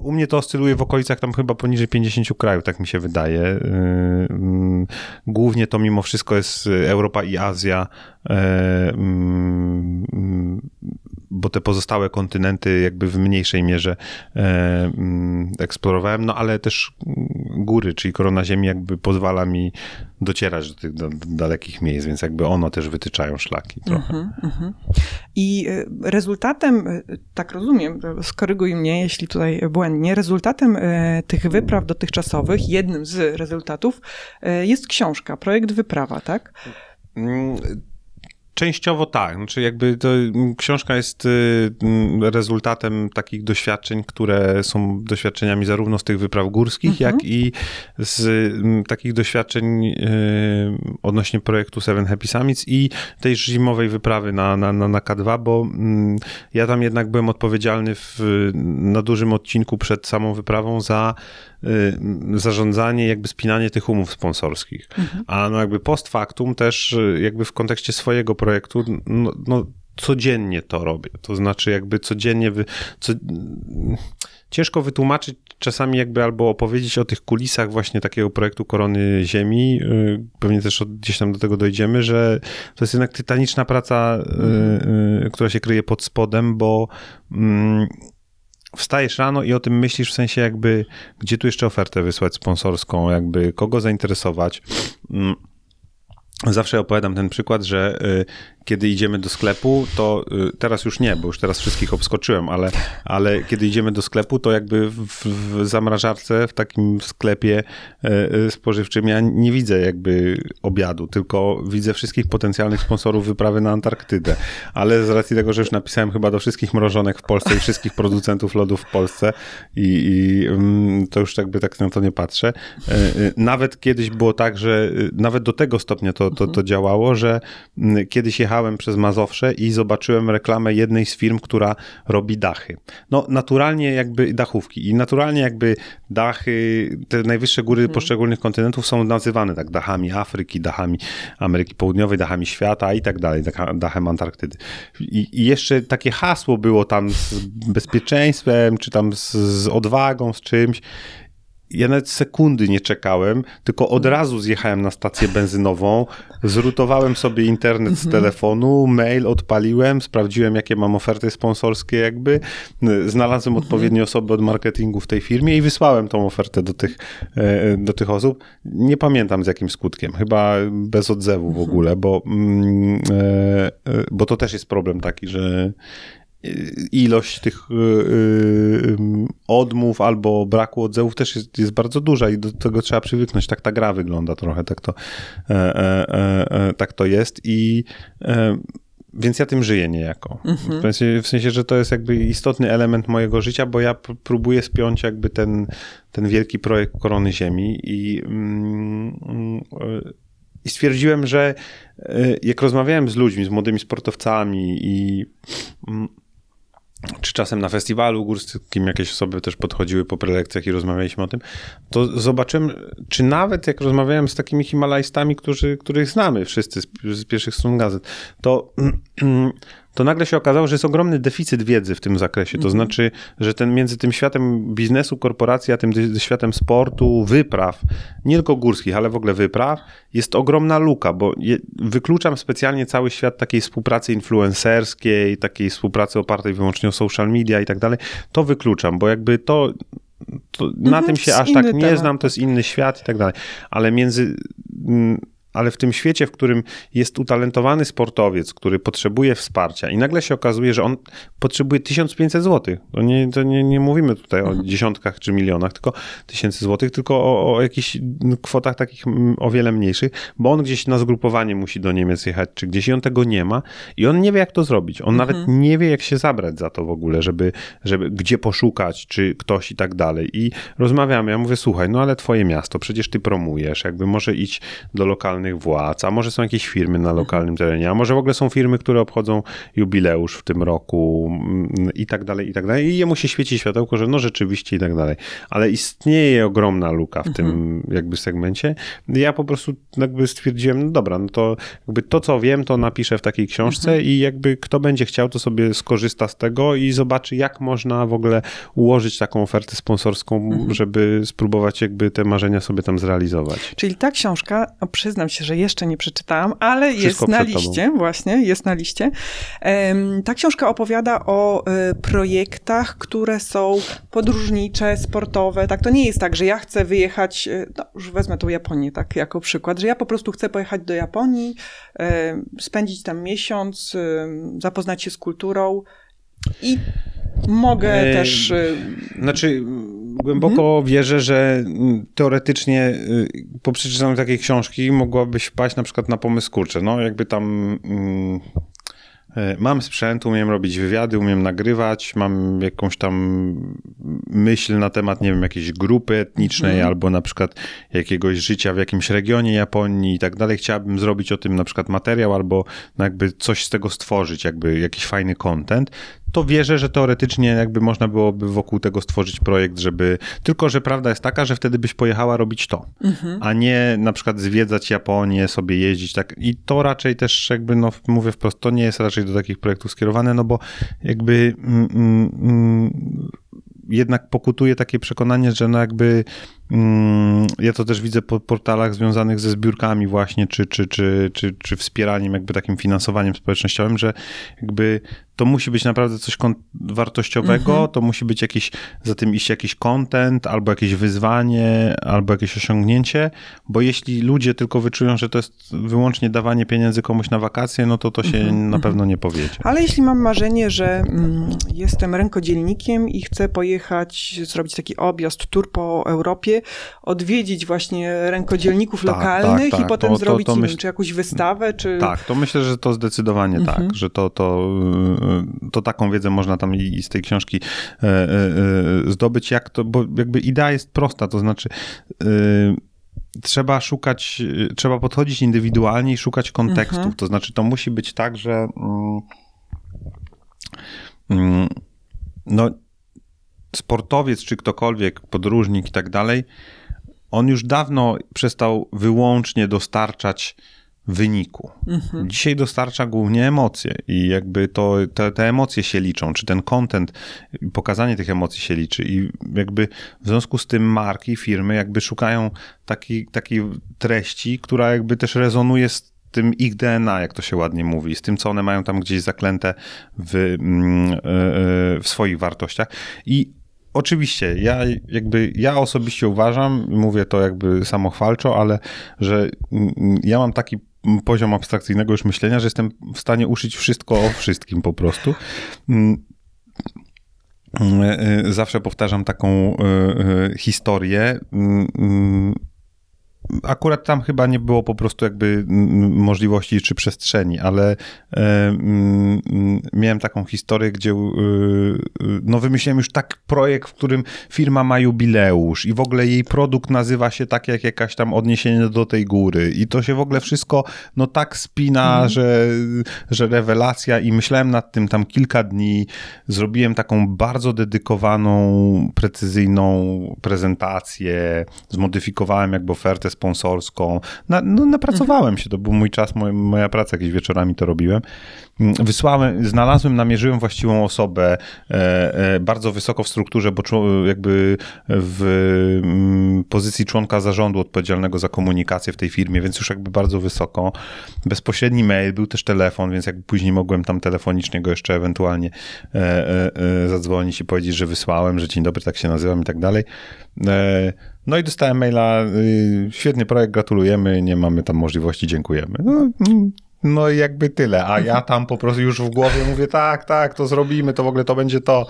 u mnie to oscyluje w okolicach tam chyba poniżej 50 krajów, tak mi się wydaje. Mm, głównie to mimo wszystko jest Europa i Azja, bo te pozostałe kontynenty jakby w mniejszej mierze eksplorowałem, no ale też góry, czyli korona ziemi jakby pozwala mi docierać do tych do, do dalekich miejsc, więc jakby ono też wytyczają szlaki trochę. Mm -hmm. I y, rezultatem, y, tak rozumiem, skoryguj mnie, jeśli tutaj błędnie, rezultatem tych wypraw dotychczasowych, jednym z rezultatów jest książka, projekt Wyprawa, tak? Mm, Częściowo tak. Znaczy jakby to, książka jest y, rezultatem takich doświadczeń, które są doświadczeniami zarówno z tych wypraw górskich, mhm. jak i z takich doświadczeń y, odnośnie projektu Seven Happy Summits i tej zimowej wyprawy na, na, na, na K2, bo ja tam jednak byłem odpowiedzialny w, na dużym odcinku przed samą wyprawą za zarządzanie, jakby spinanie tych umów sponsorskich. Mhm. A no jakby post factum też y, jakby w kontekście swojego projektu, no, no codziennie to robię. To znaczy jakby codziennie, wy, co, ciężko wytłumaczyć czasami jakby albo opowiedzieć o tych kulisach właśnie takiego projektu Korony Ziemi. Y, pewnie też gdzieś tam do tego dojdziemy, że to jest jednak tytaniczna praca, mhm. która się kryje pod spodem, bo mm, wstajesz rano i o tym myślisz w sensie jakby, gdzie tu jeszcze ofertę wysłać sponsorską, jakby kogo zainteresować. Mm. Zawsze opowiadam ten przykład, że y, kiedy idziemy do sklepu, to y, teraz już nie, bo już teraz wszystkich obskoczyłem, ale, ale kiedy idziemy do sklepu, to jakby w, w zamrażarce, w takim sklepie e, e, spożywczym ja nie widzę jakby obiadu, tylko widzę wszystkich potencjalnych sponsorów wyprawy na Antarktydę. Ale z racji tego, że już napisałem chyba do wszystkich mrożonek w Polsce i wszystkich producentów lodów w Polsce i, i mm, to już jakby tak na to nie patrzę. E, nawet kiedyś było tak, że nawet do tego stopnia to, to, to działało, że mm, kiedyś jechałem jechałem przez Mazowsze i zobaczyłem reklamę jednej z firm, która robi dachy. No naturalnie jakby dachówki i naturalnie jakby dachy, te najwyższe góry hmm. poszczególnych kontynentów są nazywane tak dachami Afryki, dachami Ameryki Południowej, dachami świata i tak dalej, dachem Antarktydy. I, I, jeszcze takie hasło było tam z bezpieczeństwem, czy tam z, z odwagą, z czymś ja nawet sekundy nie czekałem, tylko od razu zjechałem na stację benzynową, zrutowałem sobie internet z mhm. telefonu, mail odpaliłem, sprawdziłem, jakie mam oferty sponsorskie, jakby, znalazłem mhm. odpowiednie osoby od marketingu w tej firmie i wysłałem tą ofertę do tych, e, do tych osób. Nie pamiętam z jakim skutkiem, chyba bez odzewu w mhm. ogóle, bo, mm, e, e, bo to też jest problem taki, że ilość tych y, y, odmów albo braku odzewów też jest, jest, bardzo duża i do tego trzeba przywyknąć. Tak ta gra wygląda trochę, tak to, e, e, e, tak to jest i więc ja tym żyję niejako. Mhm. W, sensie, że to jest jakby istotny element mojego życia, bo ja próbuję spiąć jakby ten, ten wielki projekt Korony Ziemi i, mm, i stwierdziłem, że jak rozmawiałem z ludźmi, z młodymi sportowcami i mm, czy czasem na festiwalu górskim jakieś osoby też podchodziły po prelekcjach i rozmawialiśmy o tym, to zobaczymy, czy nawet jak rozmawiałem z takimi Himalajstami, którzy, których znamy wszyscy z, z pierwszych stron gazet, to *clears throat* to nagle się okazało, że jest ogromny deficyt wiedzy w tym zakresie. To mhm. znaczy, że ten między tym światem biznesu, korporacji, a tym światem sportu, wypraw, nie tylko górskich, ale w ogóle wypraw, jest ogromna luka, bo je, wykluczam specjalnie cały świat takiej współpracy influencerskiej, takiej współpracy opartej wyłącznie o social media i tak dalej. To wykluczam, bo jakby to to na mhm, tym się aż tak nie temat. znam, to jest inny świat i tak dalej. Ale między ale w tym świecie, w którym jest utalentowany sportowiec, który potrzebuje wsparcia i nagle się okazuje, że on potrzebuje 1500 zł. To nie, to nie, nie mówimy tutaj o mhm. dziesiątkach czy milionach, tylko tysięcy złotych, tylko o, o jakichś kwotach takich o wiele mniejszych, bo on gdzieś na zgrupowanie musi do Niemiec jechać, czy gdzieś i on tego nie ma i on nie wie, jak to zrobić. On mhm. nawet nie wie, jak się zabrać za to w ogóle, żeby, żeby gdzie poszukać, czy ktoś i tak dalej. I rozmawiamy, ja mówię, słuchaj, no ale twoje miasto, przecież ty promujesz, jakby może iść do lokalnych władz, a może są jakieś firmy na lokalnym terenie, a może w ogóle są firmy, które obchodzą jubileusz w tym roku mm, i tak dalej, i tak dalej. I jemu się świeci światełko, że no rzeczywiście i tak dalej. Ale istnieje ogromna luka w mhm. tym jakby segmencie. Ja po prostu jakby stwierdziłem, no dobra, no to jakby to, co wiem, to napiszę w takiej książce mhm. i jakby kto będzie chciał, to sobie skorzysta z tego i zobaczy, jak można w ogóle ułożyć taką ofertę sponsorską, mhm. żeby spróbować jakby te marzenia sobie tam zrealizować. Czyli ta książka, przyznam się, że jeszcze nie przeczytałam, ale Wszystko jest na liście, tobą. właśnie, jest na liście. Ta książka opowiada o e, projektach, które są podróżnicze, sportowe. Tak, to nie jest tak, że ja chcę wyjechać, e, no, już wezmę tą Japonię tak jako przykład, że ja po prostu chcę pojechać do Japonii, spędzić tam miesiąc, zapoznać się z kulturą i mogę e, też. Znaczy, głęboko mhm. wierzę, że mm, teoretycznie y, po przeczytaniu takiej książki mogłabyś wpaść na przykład na pomysł, kurczę, no jakby tam... Mm, e, mam sprzęt, umiem robić wywiady, umiem nagrywać, mam jakąś tam myśl na temat, nie wiem, jakiejś grupy etnicznej mm. albo na przykład jakiegoś życia w jakimś regionie Japonii i tak dalej. Chciałbym zrobić o tym na przykład materiał albo jakby coś z tego stworzyć, jakby jakiś fajny content to wierzę, że teoretycznie jakby można byłoby wokół tego stworzyć projekt, żeby. Tylko, że prawda jest taka, że wtedy byś pojechała robić to, mhm. a nie na przykład zwiedzać Japonię, sobie jeździć tak. I to raczej też jakby, no mówię wprost, to nie jest raczej do takich projektów skierowane, no bo jakby. Mm, mm, mm jednak pokutuje takie przekonanie, że no jakby mm, ja to też widzę po portalach związanych ze zbiórkami właśnie, czy, czy, czy, czy, czy wspieraniem, jakby takim finansowaniem społecznościowym, że jakby to musi być naprawdę coś wartościowego, mhm. to musi być jakiś, za tym iść jakiś content, albo jakieś wyzwanie, albo jakieś osiągnięcie, bo jeśli ludzie tylko wyczują, że to jest wyłącznie dawanie pieniędzy komuś na wakacje, no to to się mhm. na mhm. pewno nie powiedzie. Ale jeśli mam marzenie, że mm, jestem rękodzielnikiem i chcę pojechać, zrobić taki objazd, tour po Europie, odwiedzić właśnie rękodzielników tak, lokalnych tak, tak. i potem to, zrobić to, to myśl... czy jakąś wystawę, czy... Tak, to myślę, że to zdecydowanie mhm. tak, że to, to to taką wiedzę można tam i, z tej książki e, e, e, zdobyć, jak to, bo jakby idea jest prosta, to znaczy trzeba szukać, trzeba podchodzić indywidualnie i szukać kontekstów. Mhm. To znaczy, to musi być tak, że mm, mm, no, sportowiec czy ktokolwiek, podróżnik i tak dalej, on już dawno przestał wyłącznie dostarczać wyniku. Mhm. Dzisiaj dostarcza głównie emocje i jakby to, te, te emocje się liczą, czy ten content, pokazanie tych emocji się liczy i jakby w związku z tym marki, firmy jakby szukają takiej, takiej treści, która jakby też rezonuje z tym ich DNA, jak to się ładnie mówi, z tym, co one mają tam gdzieś zaklęte w, mm, e, e, w swoich wartościach. I Oczywiście, ja jakby, ja osobiście uważam, mówię to jakby samochwalczo, ale że mm, ja mam taki poziom abstrakcyjnego już myślenia, że jestem w stanie uszyć wszystko o wszystkim po prostu. Mm, e, e, zawsze powtarzam taką e, historię mm, akurat tam chyba nie było po prostu jakby możliwości czy przestrzeni, ale e, miałem taką historię, gdzie e, no wymyśliłem już tak projekt, w którym firma ma jubileusz i w ogóle jej produkt nazywa się tak jak jakaś tam odniesienie do tej góry. I to się w ogóle wszystko no tak spina, mm. że, że rewelacja i myślałem nad tym tam kilka dni, zrobiłem taką bardzo dedykowaną, precyzyjną prezentację, zmodyfikowałem jakby ofertę sponsorską. Na, no, napracowałem się, to był mój czas, moja, moja praca, jakieś wieczorami to robiłem. Mm, wysłałem, znalazłem, namierzyłem właściwą osobę e, e, bardzo wysoko w strukturze, bo jakby w mm, pozycji członka zarządu odpowiedzialnego za komunikację w tej firmie, więc już jakby bardzo wysoko. Bezpośredni mail, był też telefon, więc jakby później mogłem tam telefonicznie go jeszcze ewentualnie e, zadzwonić i powiedzieć, że wysłałem, że dzień dobry, tak się nazywam i tak dalej. No i dostałem maila, y, świetny projekt, gratulujemy, nie mamy tam możliwości, dziękujemy. No, mm, no i jakby tyle, a ja tam po prostu już w głowie mówię, tak, tak, to zrobimy, to w ogóle to będzie to.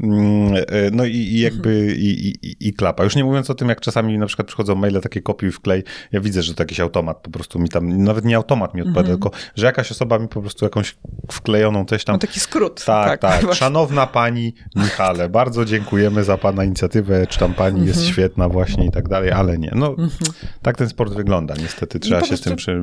Mm, e, no i, i jakby i, i, i, klapa. Już nie mówiąc o tym, jak czasami na przykład przychodzą maile takie kopiuj wklej, ja widzę, że to jakiś automat po prostu mi tam, nawet nie automat mi odpowiada, mhm. tylko że jakaś osoba mi po prostu jakąś wklejoną coś tam. No taki skrót. Tak, tak. tak. Szanowna pani Michale, bardzo dziękujemy za pana inicjatywę, czy tam pani jest mhm. świetna właśnie i tak dalej, ale nie. No, mhm. tak ten sport wygląda, niestety trzeba no się z tym przy...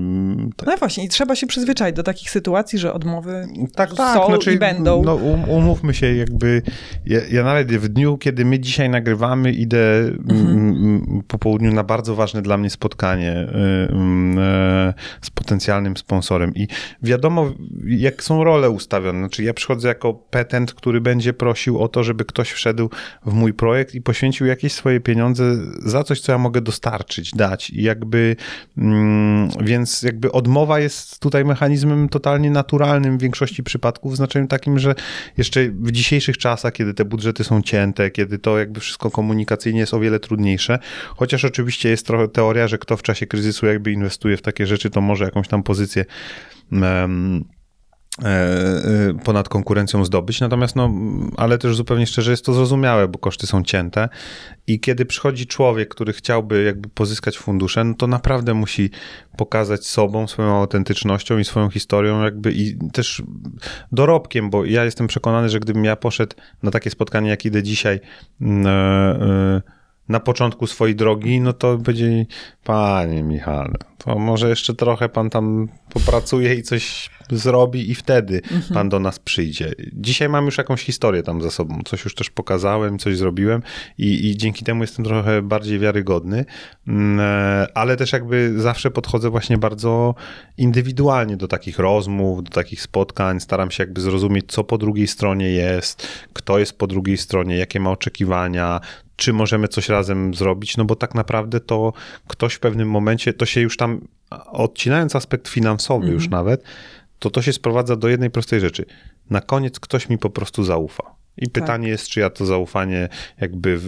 No właśnie i trzeba się przyzwyczaić do takich sytuacji, że odmowy tak, tak, są znaczy, i będą. No, um, umówmy się, jakby ja, ja, nawet w dniu, kiedy my dzisiaj nagrywamy, idę mhm. po południu na bardzo ważne dla mnie spotkanie y, y, z potencjalnym sponsorem i wiadomo, jak są role ustawione. Znaczy ja przychodzę jako petent, który będzie prosił o to, żeby ktoś wszedł w mój projekt i poświęcił jakieś swoje pieniądze za coś, co ja mogę dostarczyć, dać. I jakby, mm, więc jakby odmowa jest tutaj tutaj mechanizmem totalnie naturalnym w większości przypadków, w znaczeniu takim, że jeszcze w dzisiejszych czasach, kiedy te budżety są cięte, kiedy to jakby wszystko komunikacyjnie jest o wiele trudniejsze, chociaż oczywiście jest trochę teoria, że kto w czasie kryzysu jakby inwestuje w takie rzeczy, to może jakąś tam pozycję um, ponad konkurencją zdobyć. Natomiast, no, ale też zupełnie szczerze jest to zrozumiałe, bo koszty są cięte i kiedy przychodzi człowiek, który chciałby jakby pozyskać fundusze, no to naprawdę musi pokazać sobą, swoją autentycznością i swoją historią jakby i też dorobkiem, bo ja jestem przekonany, że gdybym ja poszedł na takie spotkanie, jak idę dzisiaj, yy, yy, na początku swojej drogi, no to będzie, panie Michale, to może jeszcze trochę pan tam popracuje i coś zrobi i wtedy mhm. pan do nas przyjdzie. Dzisiaj mam już jakąś historię tam za sobą, coś już też pokazałem, coś zrobiłem i, i dzięki temu jestem trochę bardziej wiarygodny, mm, e, ale też jakby zawsze podchodzę właśnie bardzo indywidualnie do takich rozmów, do takich spotkań, staram się jakby zrozumieć, co po drugiej stronie jest, kto jest po drugiej stronie, jakie ma oczekiwania, czy możemy coś razem zrobić, no bo tak naprawdę to ktoś w pewnym momencie, to się już tam, odcinając aspekt finansowy już mhm. nawet, to to się sprowadza do jednej prostej rzeczy. Na koniec ktoś mi po prostu zaufa. I tak. pytanie jest, czy ja to zaufanie jakby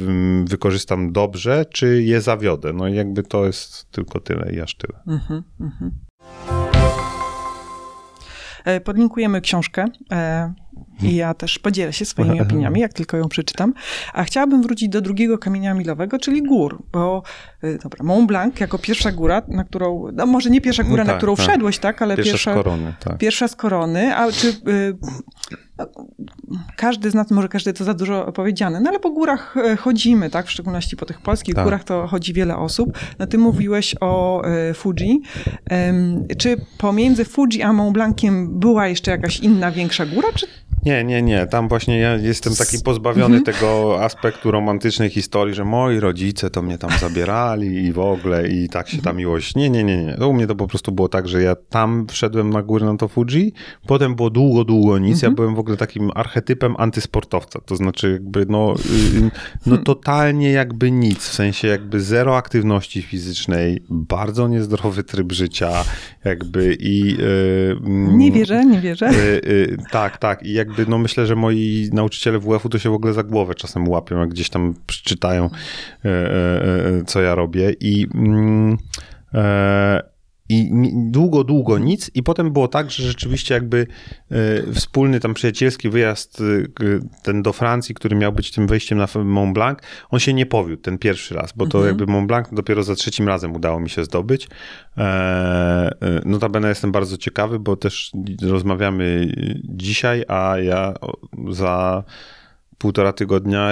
wykorzystam dobrze, czy je zawiodę. No i jakby to jest tylko tyle i aż tyle. Mhm, mhm. E, podlinkujemy książkę e, i ja też podzielę się swoimi *laughs* opiniami, jak tylko ją przeczytam. A chciałabym wrócić do drugiego kamienia milowego, czyli gór, bo y, dobra, Mont Blanc jako pierwsza góra, na którą, no może nie pierwsza góra, no tak, na którą tak. wszedłeś, tak, ale pierwsza, pierwsza z korony. Tak. Pierwsza z korony, a czy y, każdy z nas, może każdy to za dużo powiedziane, no ale po górach e, chodzimy, tak, w szczególności po tych polskich tak. górach to chodzi wiele osób. No ty mówiłeś o y, Fuji. czy pomiędzy Fuji a Mont Blanciem była jeszcze jakaś inna, większa góra, czy nie, nie, nie. Tam właśnie ja jestem taki pozbawiony mhm. tego aspektu romantycznej historii, że moi rodzice to mnie tam zabierali i w ogóle i tak się ta mhm. miłość. Nie, nie, nie, nie. U mnie to po prostu było tak, że ja tam wszedłem na górę na to Fuji, potem było długo, długo nic. Ja mhm. byłem w ogóle takim archetypem antysportowca. To znaczy jakby no, y, no totalnie jakby nic. W sensie jakby zero aktywności fizycznej, bardzo niezdrowy tryb życia jakby i... Yy, nie wierzę, nie wierzę. Yy, yy, tak, tak. I jakby jakby, no myślę, że moi nauczyciele WF-u to się w ogóle za głowę czasem łapią, jak gdzieś tam przeczytają, e, e, e, co ja robię. I... Mm, i długo, długo nic. I potem było tak, że rzeczywiście jakby y, wspólny tam przyjacielski wyjazd y, ten do Francji, który miał być tym wejściem na Mont Blanc, on się nie powiódł ten pierwszy raz, bo to mhm. jakby Mont Blanc dopiero za trzecim razem udało mi się zdobyć. E, notabene jestem bardzo ciekawy, bo też rozmawiamy dzisiaj, a ja za półtora tygodnia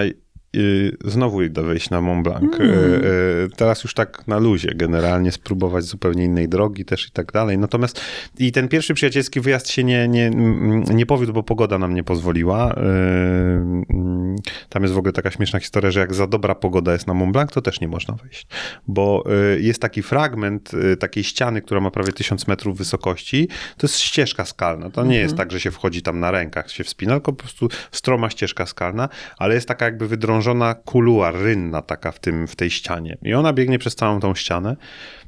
znowu idę wejść na Mont Blanc. Mm. Teraz już tak na luzie generalnie spróbować zupełnie innej drogi też i tak dalej. Natomiast i ten pierwszy przyjacielski wyjazd się nie, nie, nie powiódł, bo pogoda nam nie pozwoliła. Tam jest w ogóle taka śmieszna historia, że jak za dobra pogoda jest na Mont Blanc, to też nie można wejść. Bo jest taki fragment takiej ściany, która ma prawie 1000 metrów wysokości. To jest ścieżka skalna. To nie mm -hmm. jest mhm. tak, że się wchodzi tam na rękach, się wspina, tylko po prostu stroma ścieżka skalna, ale jest taka jakby wydrążona wydrążona kuluar, rynna taka w, tym, w tej ścianie. I ona biegnie przez całą tą ścianę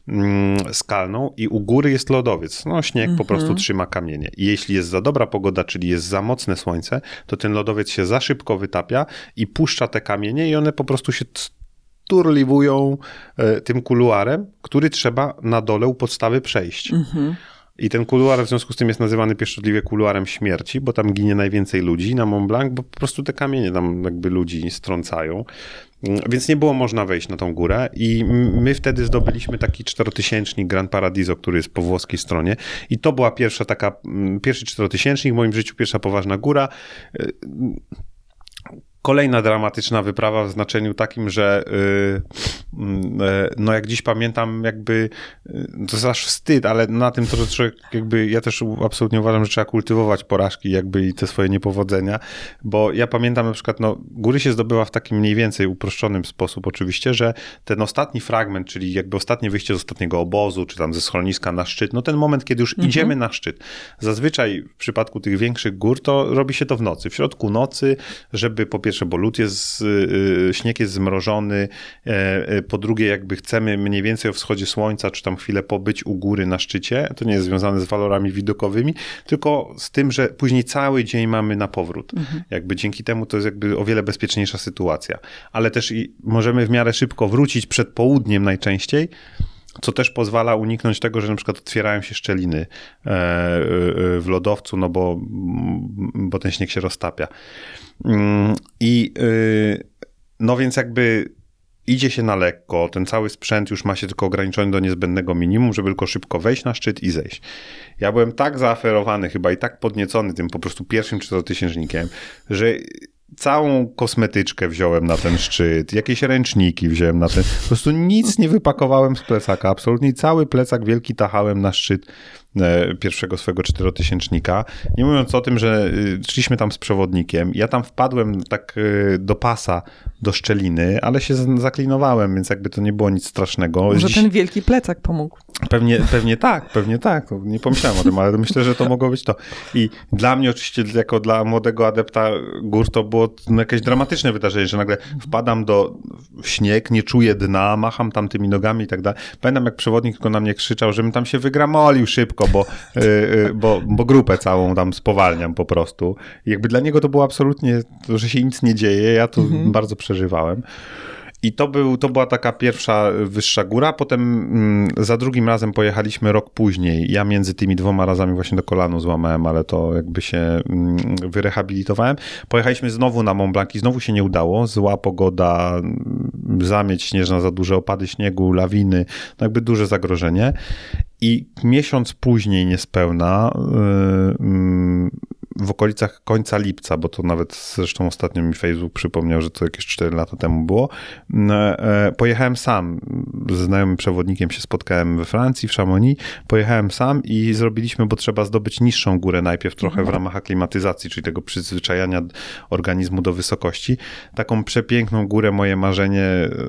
mm, skalną i u góry jest lodowiec. No śnieg mm -hmm. po prostu mhm. trzyma kamienie. I jeśli jest za dobra pogoda, czyli jest za mocne słońce, to ten lodowiec się za szybko wytapia i puszcza te kamienie i one po prostu się turliwują e, tym kuluarem, który trzeba na dole u podstawy przejść. Mhm. I ten kuluar w związku z tym jest nazywany pieszczotliwie kuluarem śmierci, bo tam ginie najwięcej ludzi na Mont Blanc, bo po prostu te kamienie tam jakby ludzi strącają. Więc nie było można wejść na tą górę i my wtedy zdobyliśmy taki czterotysięcznik Gran Paradiso, który jest po włoskiej stronie i to była pierwsza taka, pierwszy czterotysięcznik w moim życiu, pierwsza poważna góra. Kolejna dramatyczna wyprawa w znaczeniu takim, że yy, yy, no jak dziś pamiętam, jakby yy, to jest aż wstyd, ale na tym to, że jakby, ja też absolutnie uważam, że trzeba kultywować porażki jakby i te swoje niepowodzenia, bo ja pamiętam na przykład, no góry się zdobywa w takim mniej więcej uproszczonym sposób oczywiście, że ten ostatni fragment, czyli jakby ostatnie wyjście z ostatniego obozu, czy tam ze schroniska na szczyt, no ten moment, kiedy już mhm. idziemy na szczyt. Zazwyczaj w przypadku tych większych gór to robi się to w nocy, w środku nocy, żeby po pierwsze pierwsze, bo lód jest, y, y, śnieg jest zmrożony, e, e, po drugie jakby chcemy mniej więcej o wschodzie słońca, czy tam chwilę pobyć u góry na szczycie, to nie jest związane z walorami widokowymi, tylko z tym, że później cały dzień mamy na powrót. Mhm. Jakby dzięki temu to jest jakby o wiele bezpieczniejsza sytuacja. Ale też i możemy w miarę szybko wrócić przed południem najczęściej, co też pozwala uniknąć tego, że na przykład otwierają się szczeliny e, w lodowcu, no bo, bo ten śnieg się roztapia. Mm, I y, no więc jakby idzie się na lekko, ten cały sprzęt już ma się tylko ograniczony do niezbędnego minimum, żeby tylko szybko wejść na szczyt i zejść. Ja byłem tak zaaferowany chyba i tak podniecony tym po prostu pierwszym czterotysięcznikiem, że całą kosmetyczkę wziąłem na ten szczyt, jakieś ręczniki wziąłem na ten, po prostu nic nie wypakowałem z plecaka, absolutnie cały plecak wielki tachałem na szczyt pierwszego swego czterotysięcznika. Nie mówiąc o tym, że y, szliśmy tam z przewodnikiem. Ja tam wpadłem tak y, do pasa, do szczeliny, ale się zaklinowałem, więc jakby to nie było nic strasznego. Może Dziś... ten wielki plecak pomógł. Pewnie, pewnie tak, pewnie tak. Nie pomyślałem o tym, ale myślę, że to mogło być to. I dla mnie oczywiście, jako dla młodego adepta gór, to było jakieś dramatyczne wydarzenie, że nagle wpadam do śnieg, nie czuję dna, macham tam tymi nogami i tak dalej. Pamiętam, jak przewodnik tylko na mnie krzyczał, żebym tam się wygramolił szybko, bo, y, y, bo, bo grupę całą tam spowalniam po prostu. I jakby dla niego to było absolutnie, to, że się nic nie dzieje, ja to mhm. bardzo przeżywałem. I to, był, to była taka pierwsza wyższa góra. Potem mm, za drugim razem pojechaliśmy rok później. Ja między tymi dwoma razami właśnie do kolanu złamałem, ale to jakby się mm, wyrehabilitowałem. Pojechaliśmy znowu na Mont Blanc i znowu się nie udało. Zła pogoda, mm, zamieć śnieżna, za duże opady śniegu, lawiny, no jakby duże zagrożenie. I miesiąc później niespełna yy, w okolicach końca lipca, bo to nawet zresztą ostatnio mi Facebook przypomniał, że to jakieś 4 lata temu było. E, pojechałem sam, ze znajomym przewodnikiem się spotkałem we Francji, w Chamonix. Pojechałem sam i zrobiliśmy, bo trzeba zdobyć niższą górę najpierw trochę w ramach aklimatyzacji, czyli tego przyzwyczajania organizmu do wysokości. Taką przepiękną górę, moje marzenie,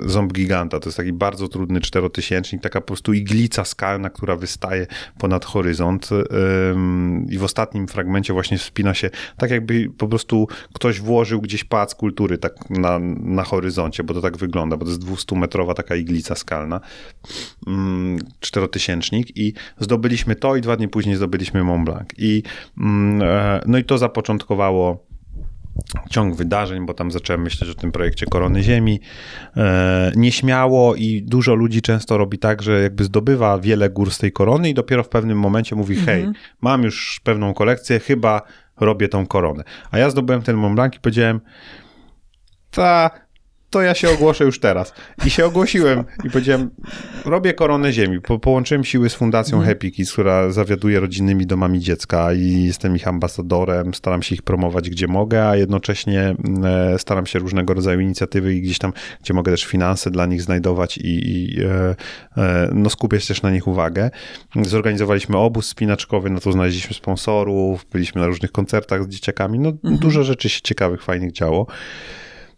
ząb giganta. To jest taki bardzo trudny czterotysięcznik, taka po prostu iglica skalna, która wystaje ponad horyzont. I w ostatnim fragmencie właśnie wspina się tak jakby po prostu ktoś włożył gdzieś pałac kultury tak na, na horyzoncie, bo to tak wygląda, bo to jest 200-metrowa taka iglica skalna, mm, czterotysięcznik i zdobyliśmy to i dwa dni później zdobyliśmy Mont Blanc. I, mm, e, no i to zapoczątkowało ciąg wydarzeń, bo tam zacząłem myśleć o tym projekcie Korony Ziemi. E, nieśmiało i dużo ludzi często robi tak, że jakby zdobywa wiele gór z tej korony i dopiero w pewnym momencie mówi, hej, mhm. mam już pewną kolekcję, chyba robię tą koronę. A ja zdobyłem ten Mont Blanc i powiedziałem, ta, to ja się ogłoszę już teraz. I się ogłosiłem i powiedziałem, robię koronę ziemi. Po, połączyłem siły z Fundacją mm. Happy Kids, która zawiaduje rodzinnymi domami dziecka i jestem ich ambasadorem, staram się ich promować gdzie mogę, a jednocześnie mm, e, staram się różnego rodzaju inicjatywy i gdzieś tam, gdzie mogę też finanse dla nich znajdować i, i e, e, no skupiać też na nich uwagę. Zorganizowaliśmy obóz spinaczkowy, no to znaleźliśmy sponsorów, byliśmy na różnych koncertach z dzieciakami, no mm -hmm. dużo rzeczy się ciekawych, fajnych działo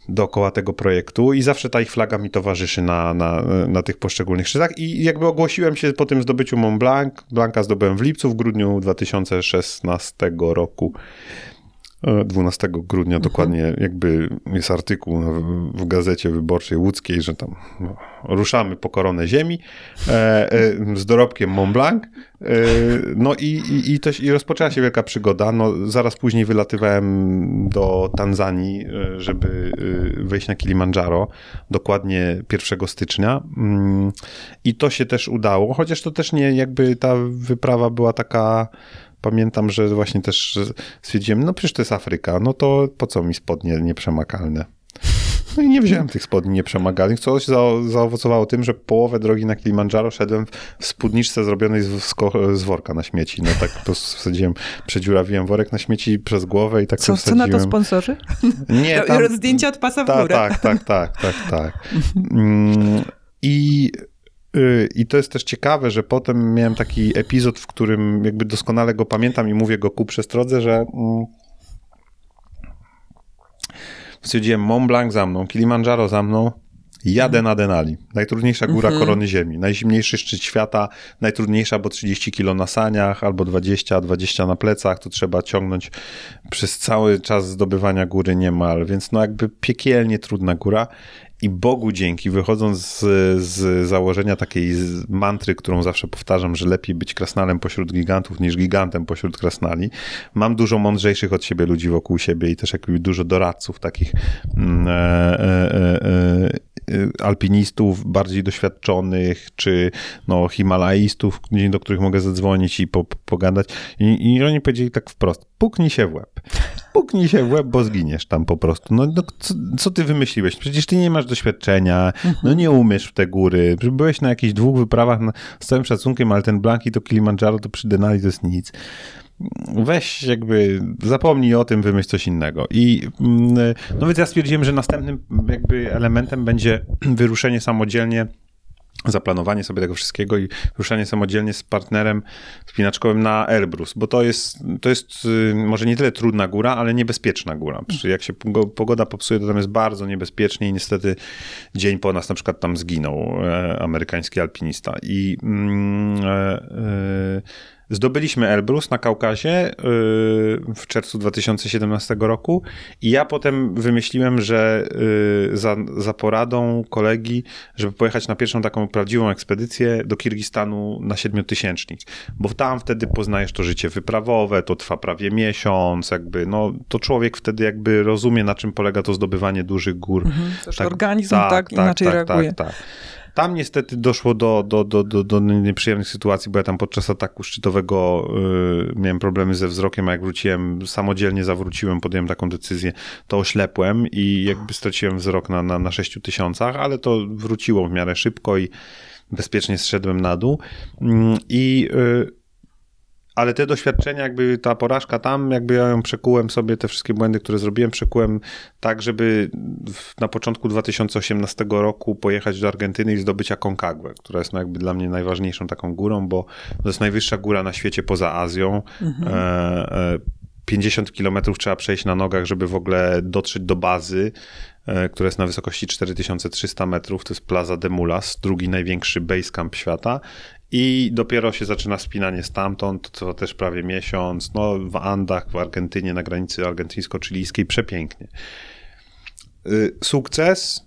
dookoła tego projektu i zawsze ta ich flaga mi towarzyszy na, na, na tych poszczególnych szczytach i jakby ogłosiłem się po tym zdobyciu Mont Blanc. Blanca zdobyłem w lipcu, w grudniu 2016 roku. 12 grudnia dokładnie jakby jest artykuł w, w gazecie wyborczej łódzkiej, że tam no, ruszamy po koronę ziemi e, e, z dorobkiem Mont Blanc. E, no i, i, i, to, i rozpoczęła się wielka przygoda. No, zaraz później wylatywałem do Tanzanii, e, żeby e, wejść na Kilimandżaro, dokładnie 1 stycznia. Mm, I to się też udało, chociaż to też nie jakby ta wyprawa była taka pamiętam, że właśnie też stwierdziłem, no przecież to jest Afryka, no to po co mi spodnie nieprzemakalne? No i nie wziąłem tych spodni nieprzemakalnych, co za, zaowocowało tym, że połowę drogi na Kilimandżaro szedłem w spódniczce zrobionej z, z, worka na śmieci. No tak po prostu wsadziłem, przedziurawiłem worek na śmieci przez głowę i tak co, wsadziłem. Co na to sponsorzy? Nie, *laughs* tam... Zdjęcia od pasa w ta, górę. Tak, tak, tak, tak, tak. *laughs* Mm, I I to jest też ciekawe, że potem miałem taki epizod, w którym jakby doskonale go pamiętam i mówię go ku przestrodze, że mm, stwierdziłem Mont Blanc za mną, Kilimandżaro za mną, jadę na Denali. Najtrudniejsza góra mhm. korony ziemi, najzimniejszy szczyt świata, najtrudniejsza, bo 30 kilo na saniach albo 20, 20 na plecach, to trzeba ciągnąć przez cały czas zdobywania góry niemal, więc no jakby piekielnie trudna góra i Bogu dzięki, wychodząc z, z założenia takiej mantry, którą zawsze powtarzam, że lepiej być krasnalem pośród gigantów niż gigantem pośród krasnali, mam dużo mądrzejszych od siebie ludzi wokół siebie i też jakby dużo doradców takich mm, e, e, e, e, alpinistów bardziej doświadczonych, czy no, himalaistów, do których mogę zadzwonić i po, pogadać. I, I oni powiedzieli tak wprost, puknij się w łeb. Puknij się w łeb, bo zginiesz tam po prostu. No, no co, co, ty wymyśliłeś? Przecież ty nie masz doświadczenia, no nie umiesz w te góry. Byłeś na jakichś dwóch wyprawach na, z całym szacunkiem, ale ten Blanki to Kilimandżaro to przy Denali to jest nic. Weź jakby, zapomnij o tym, wymyśl coś innego. I mm, no więc ja stwierdziłem, że następnym jakby elementem będzie *clears throat* wyruszenie samodzielnie zaplanowanie sobie tego wszystkiego i ruszanie samodzielnie z partnerem spinaczkowym na Elbrus, bo to jest, to jest y, może nie tyle trudna góra, ale niebezpieczna góra. Jak się pogoda popsuje, to tam jest bardzo niebezpiecznie i niestety dzień po nas na przykład tam zginął e, amerykański alpinista. I e, Zdobyliśmy Elbrus na Kaukazie y, w czerwcu 2017 roku i ja potem wymyśliłem, że y, za, za poradą kolegi, żeby pojechać na pierwszą taką prawdziwą ekspedycję do Kirgistanu na siedmiotysięcznik, bo tam wtedy poznajesz to życie wyprawowe, to trwa prawie miesiąc, jakby, no, to człowiek wtedy jakby rozumie, na czym polega to zdobywanie dużych gór. Mhm, tak, organizm tak, tak, tak inaczej tak, reaguje. Tak, tak. Tam niestety doszło do, do, do, do, do nieprzyjemnych sytuacji, bo ja tam podczas ataku szczytowego y, miałem problemy ze wzrokiem, a jak wróciłem, samodzielnie zawróciłem, podjąłem taką decyzję, to oślepłem i jakby straciłem wzrok na, na, na 6 tysiącach, ale to wróciło w miarę szybko i bezpiecznie zszedłem na dół. Mm, I y, ale te doświadczenia, jakby ta porażka tam, jakby ja ją przekułem sobie, te wszystkie błędy, które zrobiłem, przekułem tak, żeby na początku 2018 roku pojechać do Argentyny i zdobyć Aconcagua, która jest no jakby dla mnie najważniejszą taką górą, bo to jest najwyższa góra na świecie poza Azją. Mhm. E, e, 50 kilometrów trzeba przejść na nogach, żeby w ogóle dotrzeć do bazy, e, która jest na wysokości 4300 metrów. To jest Plaza de Mulas, drugi największy base camp świata. I dopiero się zaczyna spinanie stamtąd, to też prawie miesiąc, no w Andach, w Argentynie, na granicy argentyńsko-chilijskiej, przepięknie. Y, sukces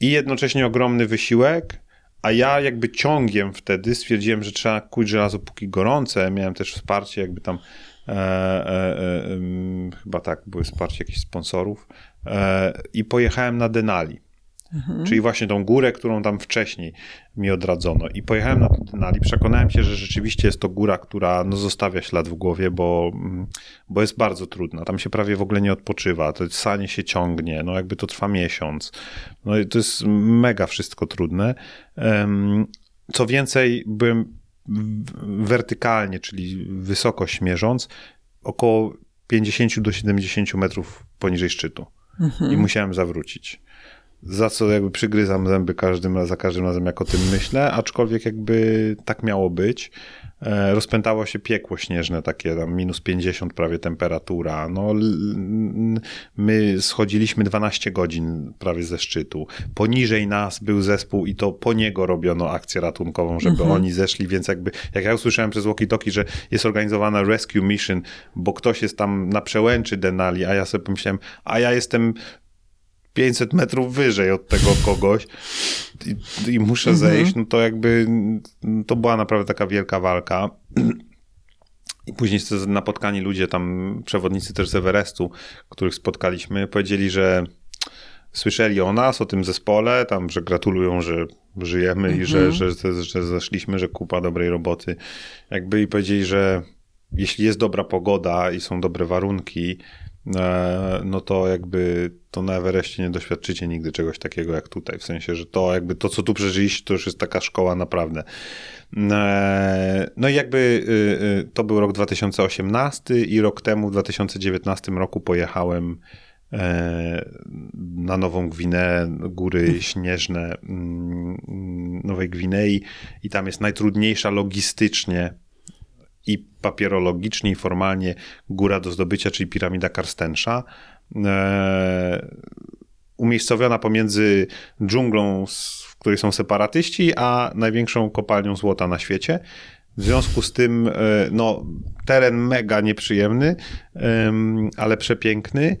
i jednocześnie ogromny wysiłek, a ja jakby ciągiem wtedy stwierdziłem, że trzeba kuć żelazo póki gorące. Miałem też wsparcie jakby tam, e, e, e, chyba tak, były wsparcie jakichś sponsorów e, i pojechałem na Denali. Mhm. Czyli właśnie tą górę, którą tam wcześniej mi odradzono. I pojechałem na Denali. Przekonałem się, że rzeczywiście jest to góra, która no, zostawia ślad w głowie, bo, mm, bo jest bardzo trudna. Tam się prawie w ogóle nie odpoczywa. To sanie się ciągnie. No jakby to trwa miesiąc. No i to jest mega wszystko trudne. Co więcej, byłem wertykalnie, czyli wysokość mierząc, około 50 do 70 metrów poniżej szczytu. Mhm. I musiałem zawrócić za co jakby przygryzam zęby każdym, za każdym razem, jak o tym myślę, aczkolwiek jakby tak miało być. E, rozpętało się piekło śnieżne, takie tam minus 50 prawie temperatura. No, my schodziliśmy 12 godzin prawie ze szczytu. Poniżej nas był zespół i to po niego robiono akcję ratunkową, żeby mhm. oni zeszli, więc jakby, jak ja usłyszałem przez walkie-talkie, że jest organizowana rescue mission, bo ktoś jest tam na przełęczy Denali, a ja sobie pomyślałem, a ja jestem 500 metrów wyżej od tego kogoś i, i muszę mhm. zejść, no to jakby to była naprawdę taka wielka walka. I później napotkani ludzie, tam przewodnicy też z Everestu, których spotkaliśmy, powiedzieli, że słyszeli o nas, o tym zespole, tam, że gratulują, że żyjemy i że, mhm. że, że, że zeszliśmy, że kupa dobrej roboty. Jakby i powiedzieli, że jeśli jest dobra pogoda i są dobre warunki, no to jakby to na Everestie nie doświadczycie nigdy czegoś takiego jak tutaj. W sensie, że to jakby to, co tu przeżyliście, to już jest taka szkoła naprawdę. E, no i jakby y, y, to był rok 2018 i rok temu, w 2019 roku pojechałem e, na Nową Gwinę, góry śnieżne mm, Nowej Gwinei i tam jest najtrudniejsza logistycznie i papierologicznie i formalnie góra do zdobycia, czyli piramida Karstensza, e, umiejscowiona pomiędzy dżunglą, w której są separatyści, a największą kopalnią złota na świecie. W związku z tym, e, no, teren mega nieprzyjemny, ale przepiękny.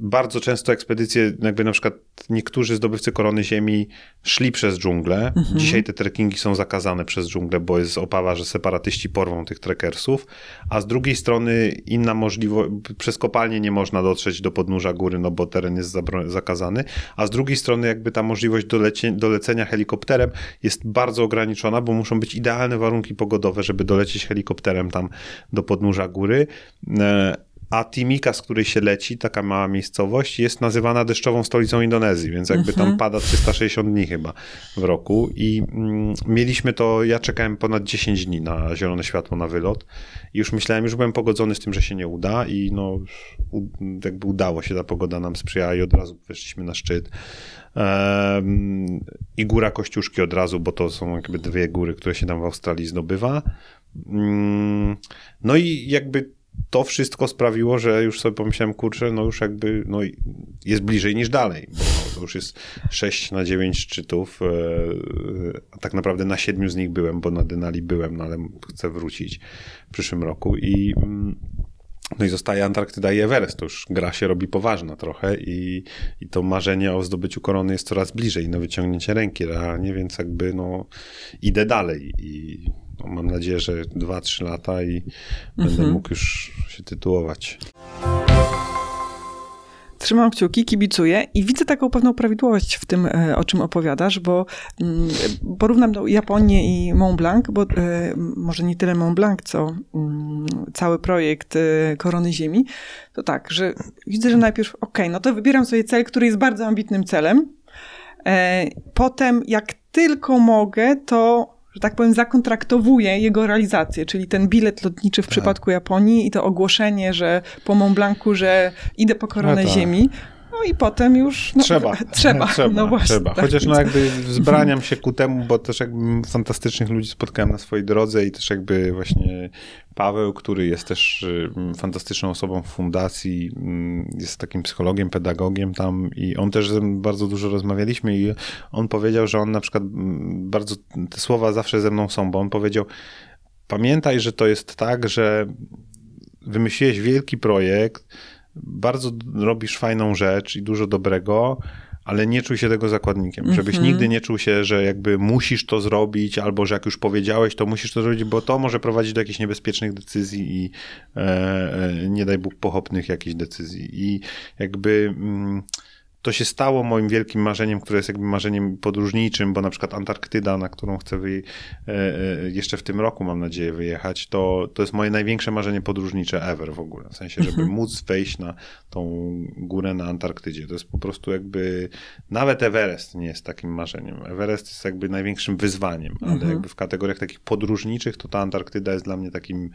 Bardzo często ekspedycje, jakby na przykład niektórzy zdobywcy korony ziemi szli przez dżunglę. Mhm. Dzisiaj te trekkingi są zakazane przez dżunglę, bo jest opawa, że separatyści porwą tych trekersów. A z drugiej strony inna możliwość, przez kopalnię nie można dotrzeć do podnóża góry, no bo teren jest zakazany. A z drugiej strony jakby ta możliwość dolecie, dolecenia helikopterem jest bardzo ograniczona, bo muszą być idealne warunki pogodowe, żeby dolecieć helikopterem tam do podnóża góry. E, a Timika, z której się leci, taka mała miejscowość, jest nazywana deszczową stolicą Indonezji, więc jakby tam mhm. pada 360 dni chyba w roku. I mm, mieliśmy to, ja czekałem ponad 10 dni na zielone światło na wylot. I już myślałem, już byłem pogodzony z tym, że się nie uda i no jakby udało się, ta pogoda nam sprzyjała i od razu weszliśmy na szczyt. Um, I góra Kościuszki od razu, bo to są jakby dwie góry, które się tam w Australii zdobywa. Um, no i jakby to wszystko sprawiło, że już sobie pomyślałem, kurczę, no już jakby no jest bliżej niż dalej, bo to już jest 6 na 9 szczytów, e, a tak naprawdę na 7 z nich byłem, bo na Denali byłem, no ale chcę wrócić w przyszłym roku i mm, no i zostaje Antarktyda i Everest. To już gra się robi poważna trochę i, i to marzenie o zdobyciu korony jest coraz bliżej na wyciągnięcie ręki realnie, więc jakby no idę dalej i no, mam nadzieję, że 2-3 lata i mhm. będę mógł już się tytułować. Trzymam kciuki, kibicuję i widzę taką pewną prawidłowość w tym, e, o czym opowiadasz, bo mm, porównam do Japonię i Mont Blanc, bo e, może nie tyle Mont Blanc, co mm, cały projekt e, Korony Ziemi. To tak, że widzę, że najpierw, ok, no to wybieram sobie cel, który jest bardzo ambitnym celem. Potem, jak tylko mogę, to że tak powiem, zakontraktowuje jego realizację, czyli ten bilet lotniczy w tak. przypadku Japonii i to ogłoszenie, że po Mont Blancu, że idę po koronę no tak. Ziemi. No i potem już. No, trzeba. *laughs* Trzeba. trzeba, no właśnie, trzeba. Tak, Chociaż no jakby wzbraniam się ku temu, bo też jakby fantastycznych ludzi spotkałem na swojej drodze i też jakby właśnie Paweł, który jest też y, fantastyczną osobą w fundacji, mm, jest takim psychologiem, pedagogiem tam i on też bardzo dużo rozmawialiśmy i on powiedział, że on na przykład mm, bardzo, te słowa zawsze ze mną są, bo on powiedział, pamiętaj, że to jest tak, że wymyśliłeś wielki projekt, bardzo robisz fajną rzecz i dużo dobrego, ale nie czuj się tego zakładnikiem. Mm -hmm. Żebyś nigdy nie czuł się, że jakby musisz to zrobić, albo że jak już powiedziałeś, to musisz to zrobić, bo to może prowadzić do jakichś niebezpiecznych decyzji i e, e, nie daj Bóg pochopnych jakichś decyzji. I jakby. Mm, to się stało moim wielkim marzeniem, które jest jakby marzeniem podróżniczym, bo na przykład Antarktyda, na którą chcę e, e, jeszcze w tym roku mam nadzieję wyjechać, to, to jest moje największe marzenie podróżnicze ever w ogóle. W sensie, żeby mhm. móc wejść na tą górę na Antarktydzie. To jest po prostu jakby, nawet Everest nie jest takim marzeniem. Everest jest jakby największym wyzwaniem, ale mhm. jakby w kategoriach takich podróżniczych, to ta Antarktyda jest dla mnie takim,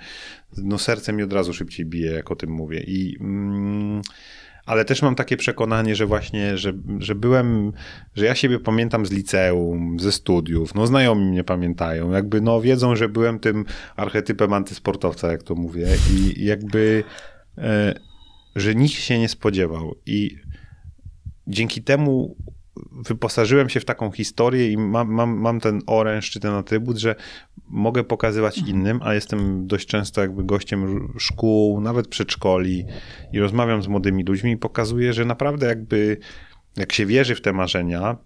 no sercem mi od razu szybciej bije, jak o tym mówię. I... Mm, ale też mam takie przekonanie, że właśnie, że, że byłem, że ja siebie pamiętam z liceum, ze studiów, no znajomi mnie pamiętają, jakby no wiedzą, że byłem tym archetypem antysportowca, jak to mówię. I jakby, e, że nikt się nie spodziewał. I dzięki temu wyposażyłem się w taką historię i mam, mam, mam ten oręż czy ten atrybut, że mogę pokazywać mhm. innym, a jestem dość często jakby gościem szkół, nawet przedszkoli i rozmawiam z młodymi ludźmi i pokazuję, że naprawdę jakby jak się wierzy w te marzenia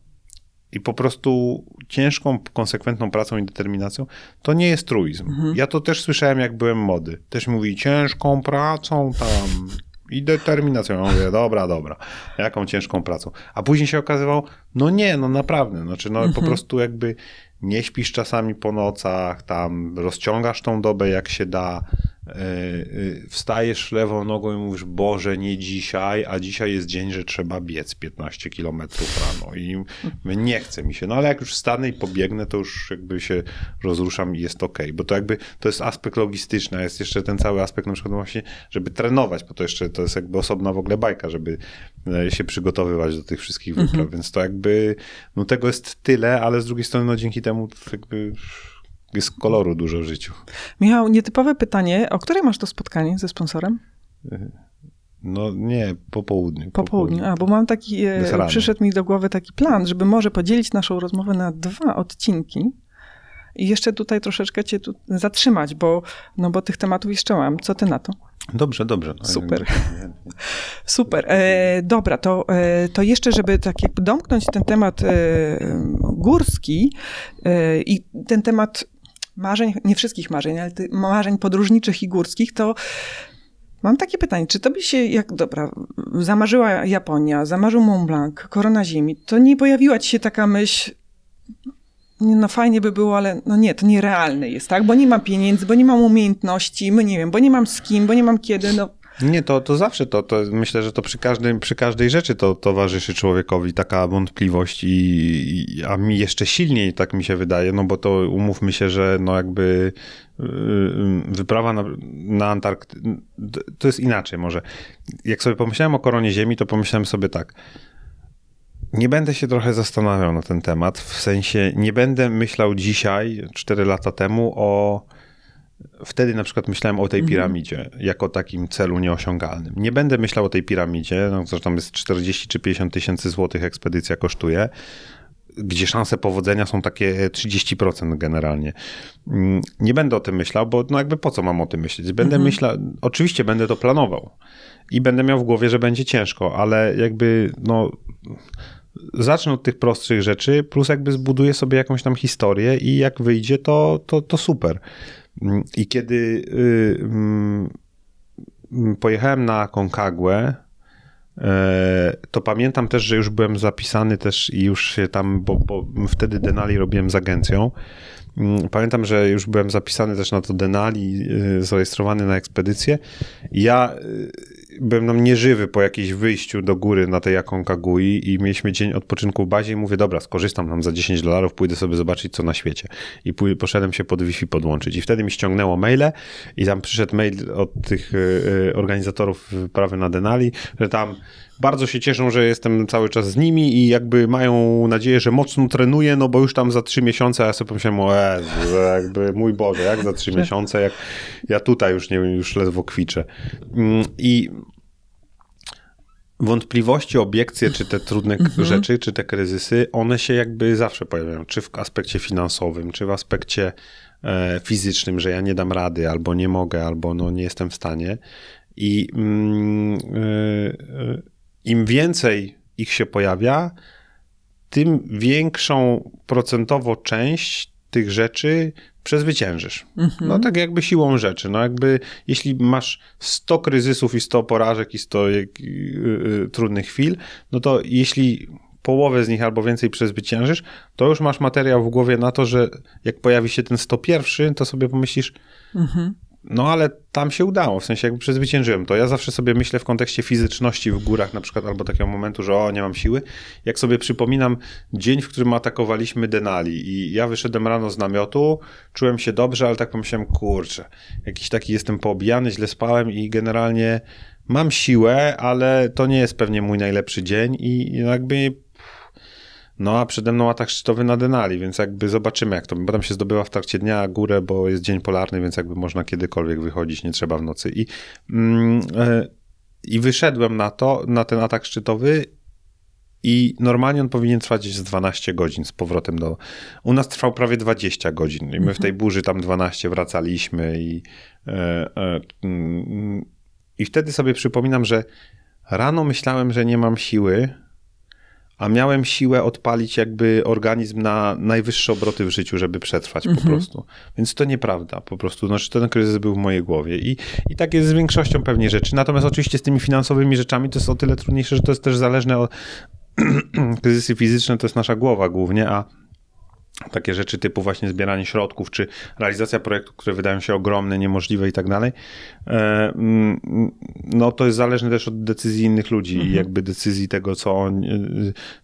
i po prostu ciężką, konsekwentną pracą i determinacją, to nie jest truizm. Mhm. Ja to też słyszałem, jak byłem młody. Też mówi ciężką pracą tam i determinacją. Ja mówię, dobra, dobra, jaką ciężką pracą. A później się okazywało, no nie, no naprawdę, znaczy no mhm. po prostu jakby nie śpisz czasami po nocach, tam rozciągasz tą dobę jak się da, wstajesz lewą nogą i mówisz, Boże, nie dzisiaj, a dzisiaj jest dzień, że trzeba biec 15 kilometrów rano i nie chce mi się. No ale jak już wstanę i pobiegnę, to już jakby się rozruszam i jest ok, bo to jakby, to jest aspekt logistyczny, a jest jeszcze ten cały aspekt na przykład właśnie, żeby trenować, bo to jeszcze, to jest jakby osobna w ogóle bajka, żeby e, się przygotowywać do tych wszystkich wypraw, mhm. więc to jakby, no tego jest tyle, ale z drugiej strony, no dzięki temu jakby jest koloru dużo w życiu. Michał, nietypowe pytanie. O której masz to spotkanie ze sponsorem? No nie, po południu. Po, po południu. A, bo mam taki, e, przyszedł mi do głowy taki plan, żeby może podzielić naszą rozmowę na dwa odcinki i jeszcze tutaj troszeczkę cię tu zatrzymać, bo, no bo tych tematów jeszcze mam. Co ty na to? Dobrze, dobrze. No, Super. *laughs* Super. E, dobra, to, e, to jeszcze, żeby tak domknąć ten temat e, górski e, i ten temat marzeń, nie wszystkich marzeń, ale marzeń podróżniczych i górskich, to mam takie pytanie, czy to by się, jak dobra, zamarzyła Japonia, zamarzył Mont Blanc, korona ziemi, to nie pojawiła ci się taka myśl, no fajnie by było, ale no nie, to nierealne jest, tak? Bo nie mam pieniędzy, bo nie mam umiejętności, bo nie wiem, bo nie mam z kim, bo nie mam kiedy, no nie, to, to zawsze to, to myślę, że to przy, każdym, przy każdej rzeczy to towarzyszy człowiekowi taka wątpliwość i, i, a mi jeszcze silniej tak mi się wydaje, no bo to umówmy się, że no jakby y, y, wyprawa na, na Antarktydę, to jest inaczej może. Jak sobie pomyślałem o koronie Ziemi, to pomyślałem sobie tak, nie będę się trochę zastanawiał na ten temat, w sensie nie będę myślał dzisiaj, 4 lata temu o Wtedy na przykład myślałem o tej mhm. piramidzie jako takim celu nieosiągalnym. Nie będę myślał o tej piramidzie, no, zresztą jest 40 czy 50 tysięcy złotych ekspedycja kosztuje, gdzie szanse powodzenia są takie 30% generalnie. Mm, nie będę o tym myślał, bo no jakby po co mam o tym myśleć? Będę mhm. myślał, oczywiście będę to planował i będę miał w głowie, że będzie ciężko, ale jakby no zacznę od tych prostszych rzeczy, plus jakby zbuduję sobie jakąś tam historię i jak wyjdzie, to, to, to super. I kiedy y, mm, pojechałem na Konkaguę, e, to pamiętam też, że już byłem zapisany też i już się tam, bo, bo wtedy Denali robiłem z agencją. Mm, pamiętam, że już byłem zapisany też na to Denali, y, zarejestrowany na ekspedycję. Ja y, byłem nam nieżywy po jakimś wyjściu do góry na tej Aconcagui i mieliśmy dzień odpoczynku w bazie i mówię, dobra, skorzystam tam za 10 dolarów, pójdę sobie zobaczyć, co na świecie. I poszedłem się pod Wi-Fi podłączyć. I wtedy mi ściągnęło maile i tam przyszedł mail od tych y, y, organizatorów wyprawy na Denali, że tam bardzo się cieszą, że jestem cały czas z nimi i jakby mają nadzieję, że mocno trenuję, no bo już tam za trzy miesiące, ja sobie pomyślałem, o Jezu, jakby mój Boże, jak za trzy *laughs* miesiące, jak ja tutaj już nie już ledwo kwiczę. Mm, I wątpliwości, obiekcje, czy te trudne mhm. rzeczy, czy te kryzysy, one się jakby zawsze pojawiają, czy w aspekcie finansowym, czy w aspekcie e, fizycznym, że ja nie dam rady, albo nie mogę, albo no nie jestem w stanie. I mm, y, y, im więcej ich się pojawia, tym większą procentowo część tych rzeczy przezwyciężysz. Mhm. No tak jakby siłą rzeczy. No jakby jeśli masz 100 kryzysów i 100 porażek i 100 y, y, trudnych chwil, no to jeśli połowę z nich albo więcej przezwyciężysz, to już masz materiał w głowie na to, że jak pojawi się ten 101, to sobie pomyślisz, mhm. No ale tam się udało, w sensie jakby przezwyciężyłem to. Ja zawsze sobie myślę w kontekście fizyczności w górach na przykład, albo takiego momentu, że o, nie mam siły. Jak sobie przypominam dzień, w którym atakowaliśmy Denali i ja wyszedłem rano z namiotu, czułem się dobrze, ale tak pomyślałem, kurczę, jakiś taki jestem poobijany, źle spałem i generalnie mam siłę, ale to nie jest pewnie mój najlepszy dzień i jakby no a przede mną atak szczytowy na Denali, więc jakby zobaczymy jak to. Bo tam się zdobywa w trakcie dnia górę, bo jest dzień polarny, więc jakby można kiedykolwiek wychodzić, nie trzeba w nocy. I, mm, e, i wyszedłem na to, na ten atak szczytowy i normalnie on powinien trwać z 12 godzin z powrotem do. U nas trwał prawie 20 godzin. I my w tej mhm. burzy tam 12 wracaliśmy i, e, e, mm, i wtedy sobie przypominam, że rano myślałem, że nie mam siły, a miałem siłę odpalić jakby organizm na najwyższe obroty w życiu, żeby przetrwać mhm. po prostu. Więc to nieprawda, po prostu. Znaczy ten kryzys był w mojej głowie i, i tak jest z większością pewnie rzeczy. Natomiast oczywiście z tymi finansowymi rzeczami to jest o tyle trudniejsze, że to jest też zależne od *clears throat* kryzysy fizyczne, to jest nasza głowa głównie, a takie rzeczy typu właśnie zbieranie środków, czy realizacja projektów, które wydają się ogromne, niemożliwe i tak dalej, no to jest zależne też od decyzji innych ludzi mhm. i jakby decyzji tego, co on, e,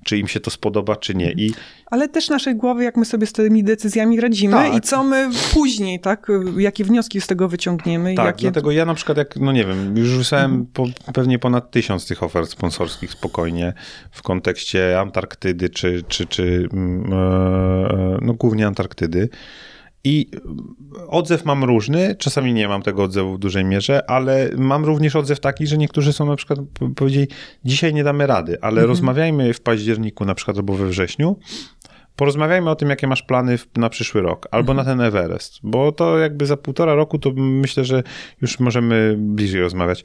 czy im się to spodoba, czy nie. I... Ale też naszej głowy, jak my sobie z tymi decyzjami radzimy tak. i co my później, tak, jakie wnioski z tego wyciągniemy. Tak, jakie... dlatego ja na przykład, jak, no nie wiem, już wysłałem mhm. po, pewnie ponad tysiąc tych ofert sponsorskich spokojnie w kontekście Antarktydy, czy, czy, czy mm, e, no głównie Antarktydy. I odzew mam różny, czasami nie mam tego odzewu w dużej mierze, ale mam również odzew taki, że niektórzy są na przykład powiedzieli, dzisiaj nie damy rady, ale mhm. rozmawiajmy w październiku na przykład albo we wrześniu, porozmawiajmy o tym, jakie masz plany na przyszły rok, albo mhm. na ten Everest, bo to jakby za półtora roku to myślę, że już możemy bliżej rozmawiać.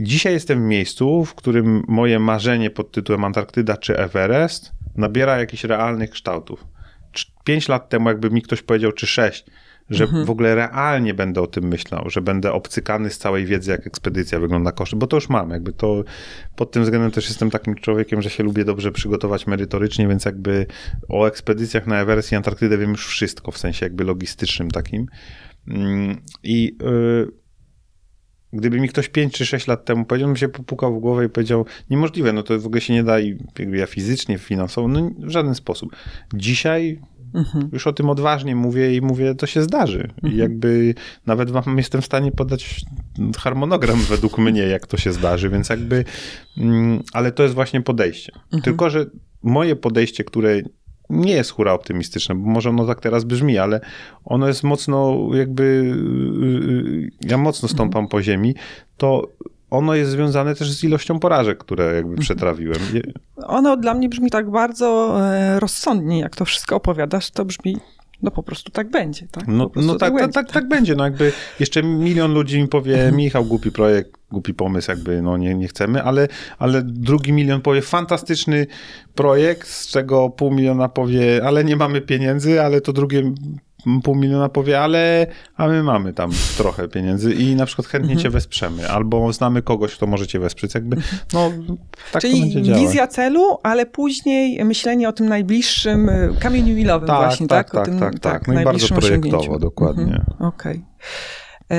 Dzisiaj jestem w miejscu, w którym moje marzenie pod tytułem Antarktyda czy Everest nabiera jakichś realnych kształtów. Pięć lat temu, jakby mi ktoś powiedział, czy sześć, że mhm. w ogóle realnie będę o tym myślał, że będę obcykany z całej wiedzy, jak ekspedycja wygląda koszty, bo to już mam, jakby to pod tym względem też jestem takim człowiekiem, że się lubię dobrze przygotować merytorycznie, więc jakby o ekspedycjach na Everest i Antarktydę wiem już wszystko, w sensie jakby logistycznym takim. Mm, I yy, Gdyby mi ktoś 5 czy 6 lat temu powiedział, bym się popukał w głowę i powiedział, niemożliwe, no to w ogóle się nie da i ja fizycznie, finansowo, no w żaden sposób. Dzisiaj mhm. już o tym odważnie mówię i mówię, to się zdarzy. Mhm. I jakby nawet wam jestem w stanie podać harmonogram według mnie, jak to się zdarzy, więc jakby, mm, ale to jest właśnie podejście. Mhm. Tylko, że moje podejście, które nie jest hura optymistyczne, bo może ono tak teraz brzmi, ale ono jest mocno jakby, y, y, ja mocno stąpam po ziemi, to ono jest związane też z ilością porażek, które jakby mhm. przetrawiłem. Ono dla mnie brzmi tak bardzo e, rozsądnie, jak to wszystko opowiadasz, to brzmi no po prostu tak będzie, tak? No, no tak, tak, tak, tak, tak będzie. No jakby jeszcze milion ludzi mi powie. *laughs* Michał, głupi projekt, głupi pomysł, jakby no nie, nie chcemy, ale, ale drugi milion powie, fantastyczny projekt, z czego pół miliona powie, ale nie mamy pieniędzy, ale to drugie pół miliona powie, ale a my mamy tam trochę pieniędzy i na przykład chętnie mhm. cię wesprzemy, albo znamy kogoś, kto może cię wesprzeć, jakby, no tak Czyli to będzie działać. wizja celu, ale później myślenie o tym najbliższym y, kamieniu milowym tak, właśnie, tak? Tak, tak, tak, tak. No i bardzo projektowo, dokładnie. Mhm. Okej. Okay. E,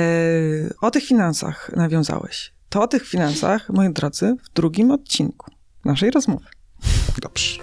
o tych finansach nawiązałeś. To o tych finansach, moi drodzy, w drugim odcinku naszej rozmowy. Dobrze.